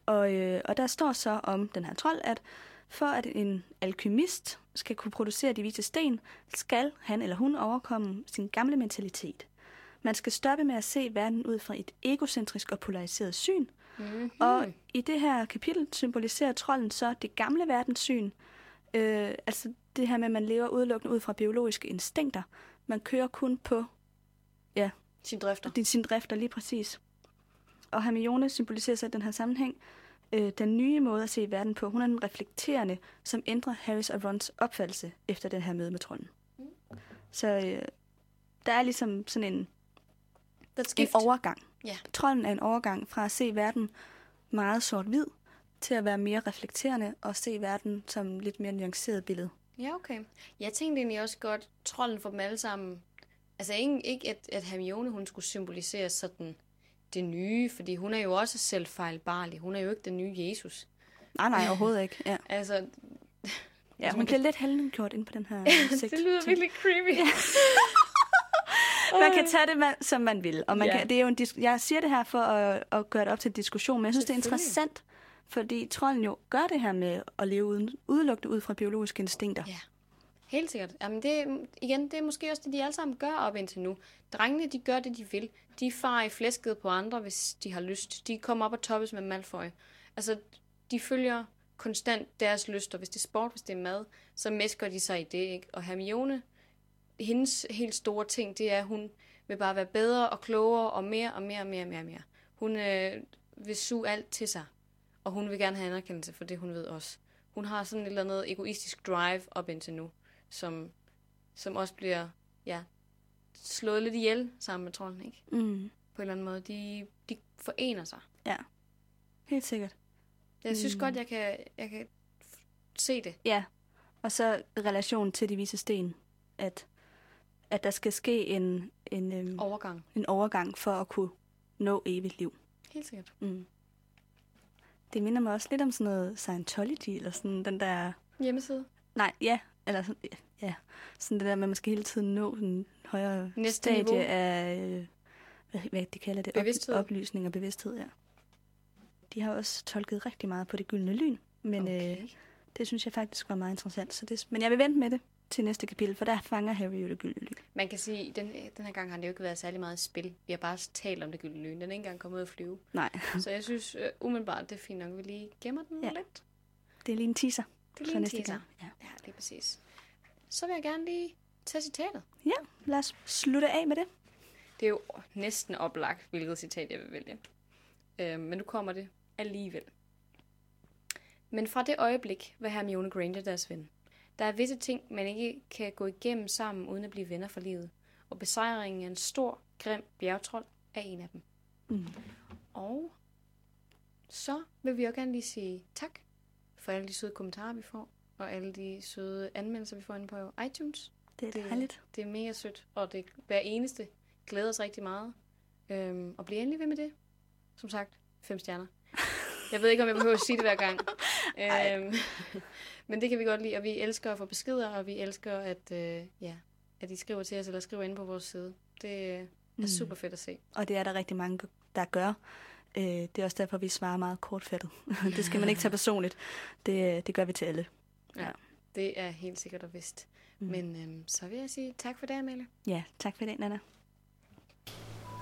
Og, øh, og der står så om den her trold, at for at en alkymist skal kunne producere de hvide sten, skal han eller hun overkomme sin gamle mentalitet. Man skal stoppe med at se verden ud fra et egocentrisk og polariseret syn, Mm-hmm. Og i det her kapitel symboliserer trolden så det gamle verdenssyn. Øh, altså det her med, at man lever udelukkende ud fra biologiske instinkter. Man kører kun på ja, Sin drifter. din, sin drifter lige præcis. Og Hermione symboliserer så i den her sammenhæng øh, den nye måde at se verden på. Hun er den reflekterende, som ændrer Harrys og Rons opfattelse efter den her møde med trolden. Så øh, der er ligesom sådan en, er et en skift. overgang. Ja. Trolden er en overgang fra at se verden meget sort-hvid, til at være mere reflekterende og se verden som lidt mere nuanceret billede. Ja, okay. Jeg tænkte egentlig også godt, trolden for dem alle sammen... Altså ikke, ikke at, at Hermione hun skulle symbolisere sådan det nye, fordi hun er jo også selv fejlbarlig. Hun er jo ikke den nye Jesus. Nej, nej, overhovedet ikke. Ja, Altså, ja hun bliver lidt heldengjort ind på den her sigt. det lyder virkelig creepy. Ja. Man kan tage det, man, som man vil. Og man Ja. kan, det er jo en jeg siger det her for at, at gøre det op til en diskussion, men jeg synes, det er interessant, fordi trolden jo gør det her med at leve uden, udelukkende ud fra biologiske instinkter. Ja. Helt sikkert. Jamen det, igen, det er måske også det, de alle sammen gør op indtil nu. Drengene, de gør det, de vil. De farer i flæsket på andre, hvis de har lyst. De kommer op og toppes med Malfoy. Altså, de følger konstant deres lyster. Hvis det er sport, hvis det er mad, så mesker de sig i det, ikke? Og Hermione, hendes helt store ting, det er, at hun vil bare være bedre og klogere og mere og mere og mere og mere. Og mere. Hun øh, vil suge alt til sig. Og hun vil gerne have anerkendelse for det, hun ved også. Hun har sådan et eller andet egoistisk drive op indtil nu, som, som også bliver ja, slået lidt ihjel sammen med trolden, ikke? Mm, På en eller anden måde. De, de forener sig. ja, helt sikkert. Jeg synes Mm. godt, jeg kan, jeg kan se det. Ja, og så relationen til de vise sten, at, at der skal ske en, en, øhm, Overgang. en overgang for at kunne nå evigt liv. Helt sikkert. Mm. Det minder mig også lidt om sådan noget Scientology, eller sådan den der... Hjemmeside. Nej, ja, eller sådan, ja, sådan det der med, at man skal hele tiden nå en højere Næste stadie niveau. af, øh, hvad, hvad de kalder det, Bevidsthed. Op, oplysning og bevidsthed, ja. De har også tolket rigtig meget på det gyldne lyn, men okay. Okay. øh, det synes jeg faktisk var meget interessant. Så det, men jeg vil vente med det til næste kapitel, for der fanger Harry jo det gyldne lyn. Man kan sige, at den, den her gang har det jo ikke været særlig meget spil. Vi har bare talt om det gyldne lyn. Den er ikke engang kommet ud at flyve. Nej, Så jeg synes uh, umiddelbart, det er fint nok, vi lige gemmer den ja. lidt. det er lige en teaser Det er lige en teaser. Ja. Ja, lige præcis. Så vil jeg gerne lige tage citatet. ja, lad os slutte af med det. Det er jo næsten oplagt, hvilket citat jeg vil vælge. Øh, men nu kommer det alligevel. Men fra det øjeblik var Hermione Granger deres ven. Der er visse ting, man ikke kan gå igennem sammen, uden at blive venner for livet. Og besejringen af en stor, grim bjergtrold er en af dem. Mm. Og så vil vi også gerne lige sige tak for alle de søde kommentarer, vi får. Og alle de søde anmeldelser, vi får inde på iTunes. Det er Det- dejligt. Det er mega sødt, og det hver eneste glæder os rigtig meget. Øhm, og bliv endelig ved med det. Som sagt, fem stjerner. Jeg ved ikke, om jeg behøver at sige det hver gang. øhm, men det kan vi godt lide, og vi elsker at få beskeder, og vi elsker, at, øh, ja, at I skriver til os, eller skriver ind på vores side. Det øh, er Mm. super fedt at se. Og det er der rigtig mange, der gør. Øh, det er også derfor, vi svarer meget kortfattet. det skal man ikke tage personligt. Det, det gør vi til alle. Det er helt sikkert og vist. Mm. Men øhm, så vil jeg sige tak for det, Amalie. Ja, tak for dag, Nana.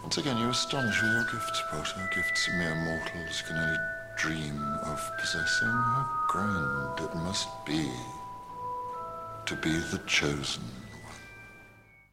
Once again, you astonish with your gifts, Potter. Gifts mere mortals can only dream of possessing. How grand it must be to be the chosen.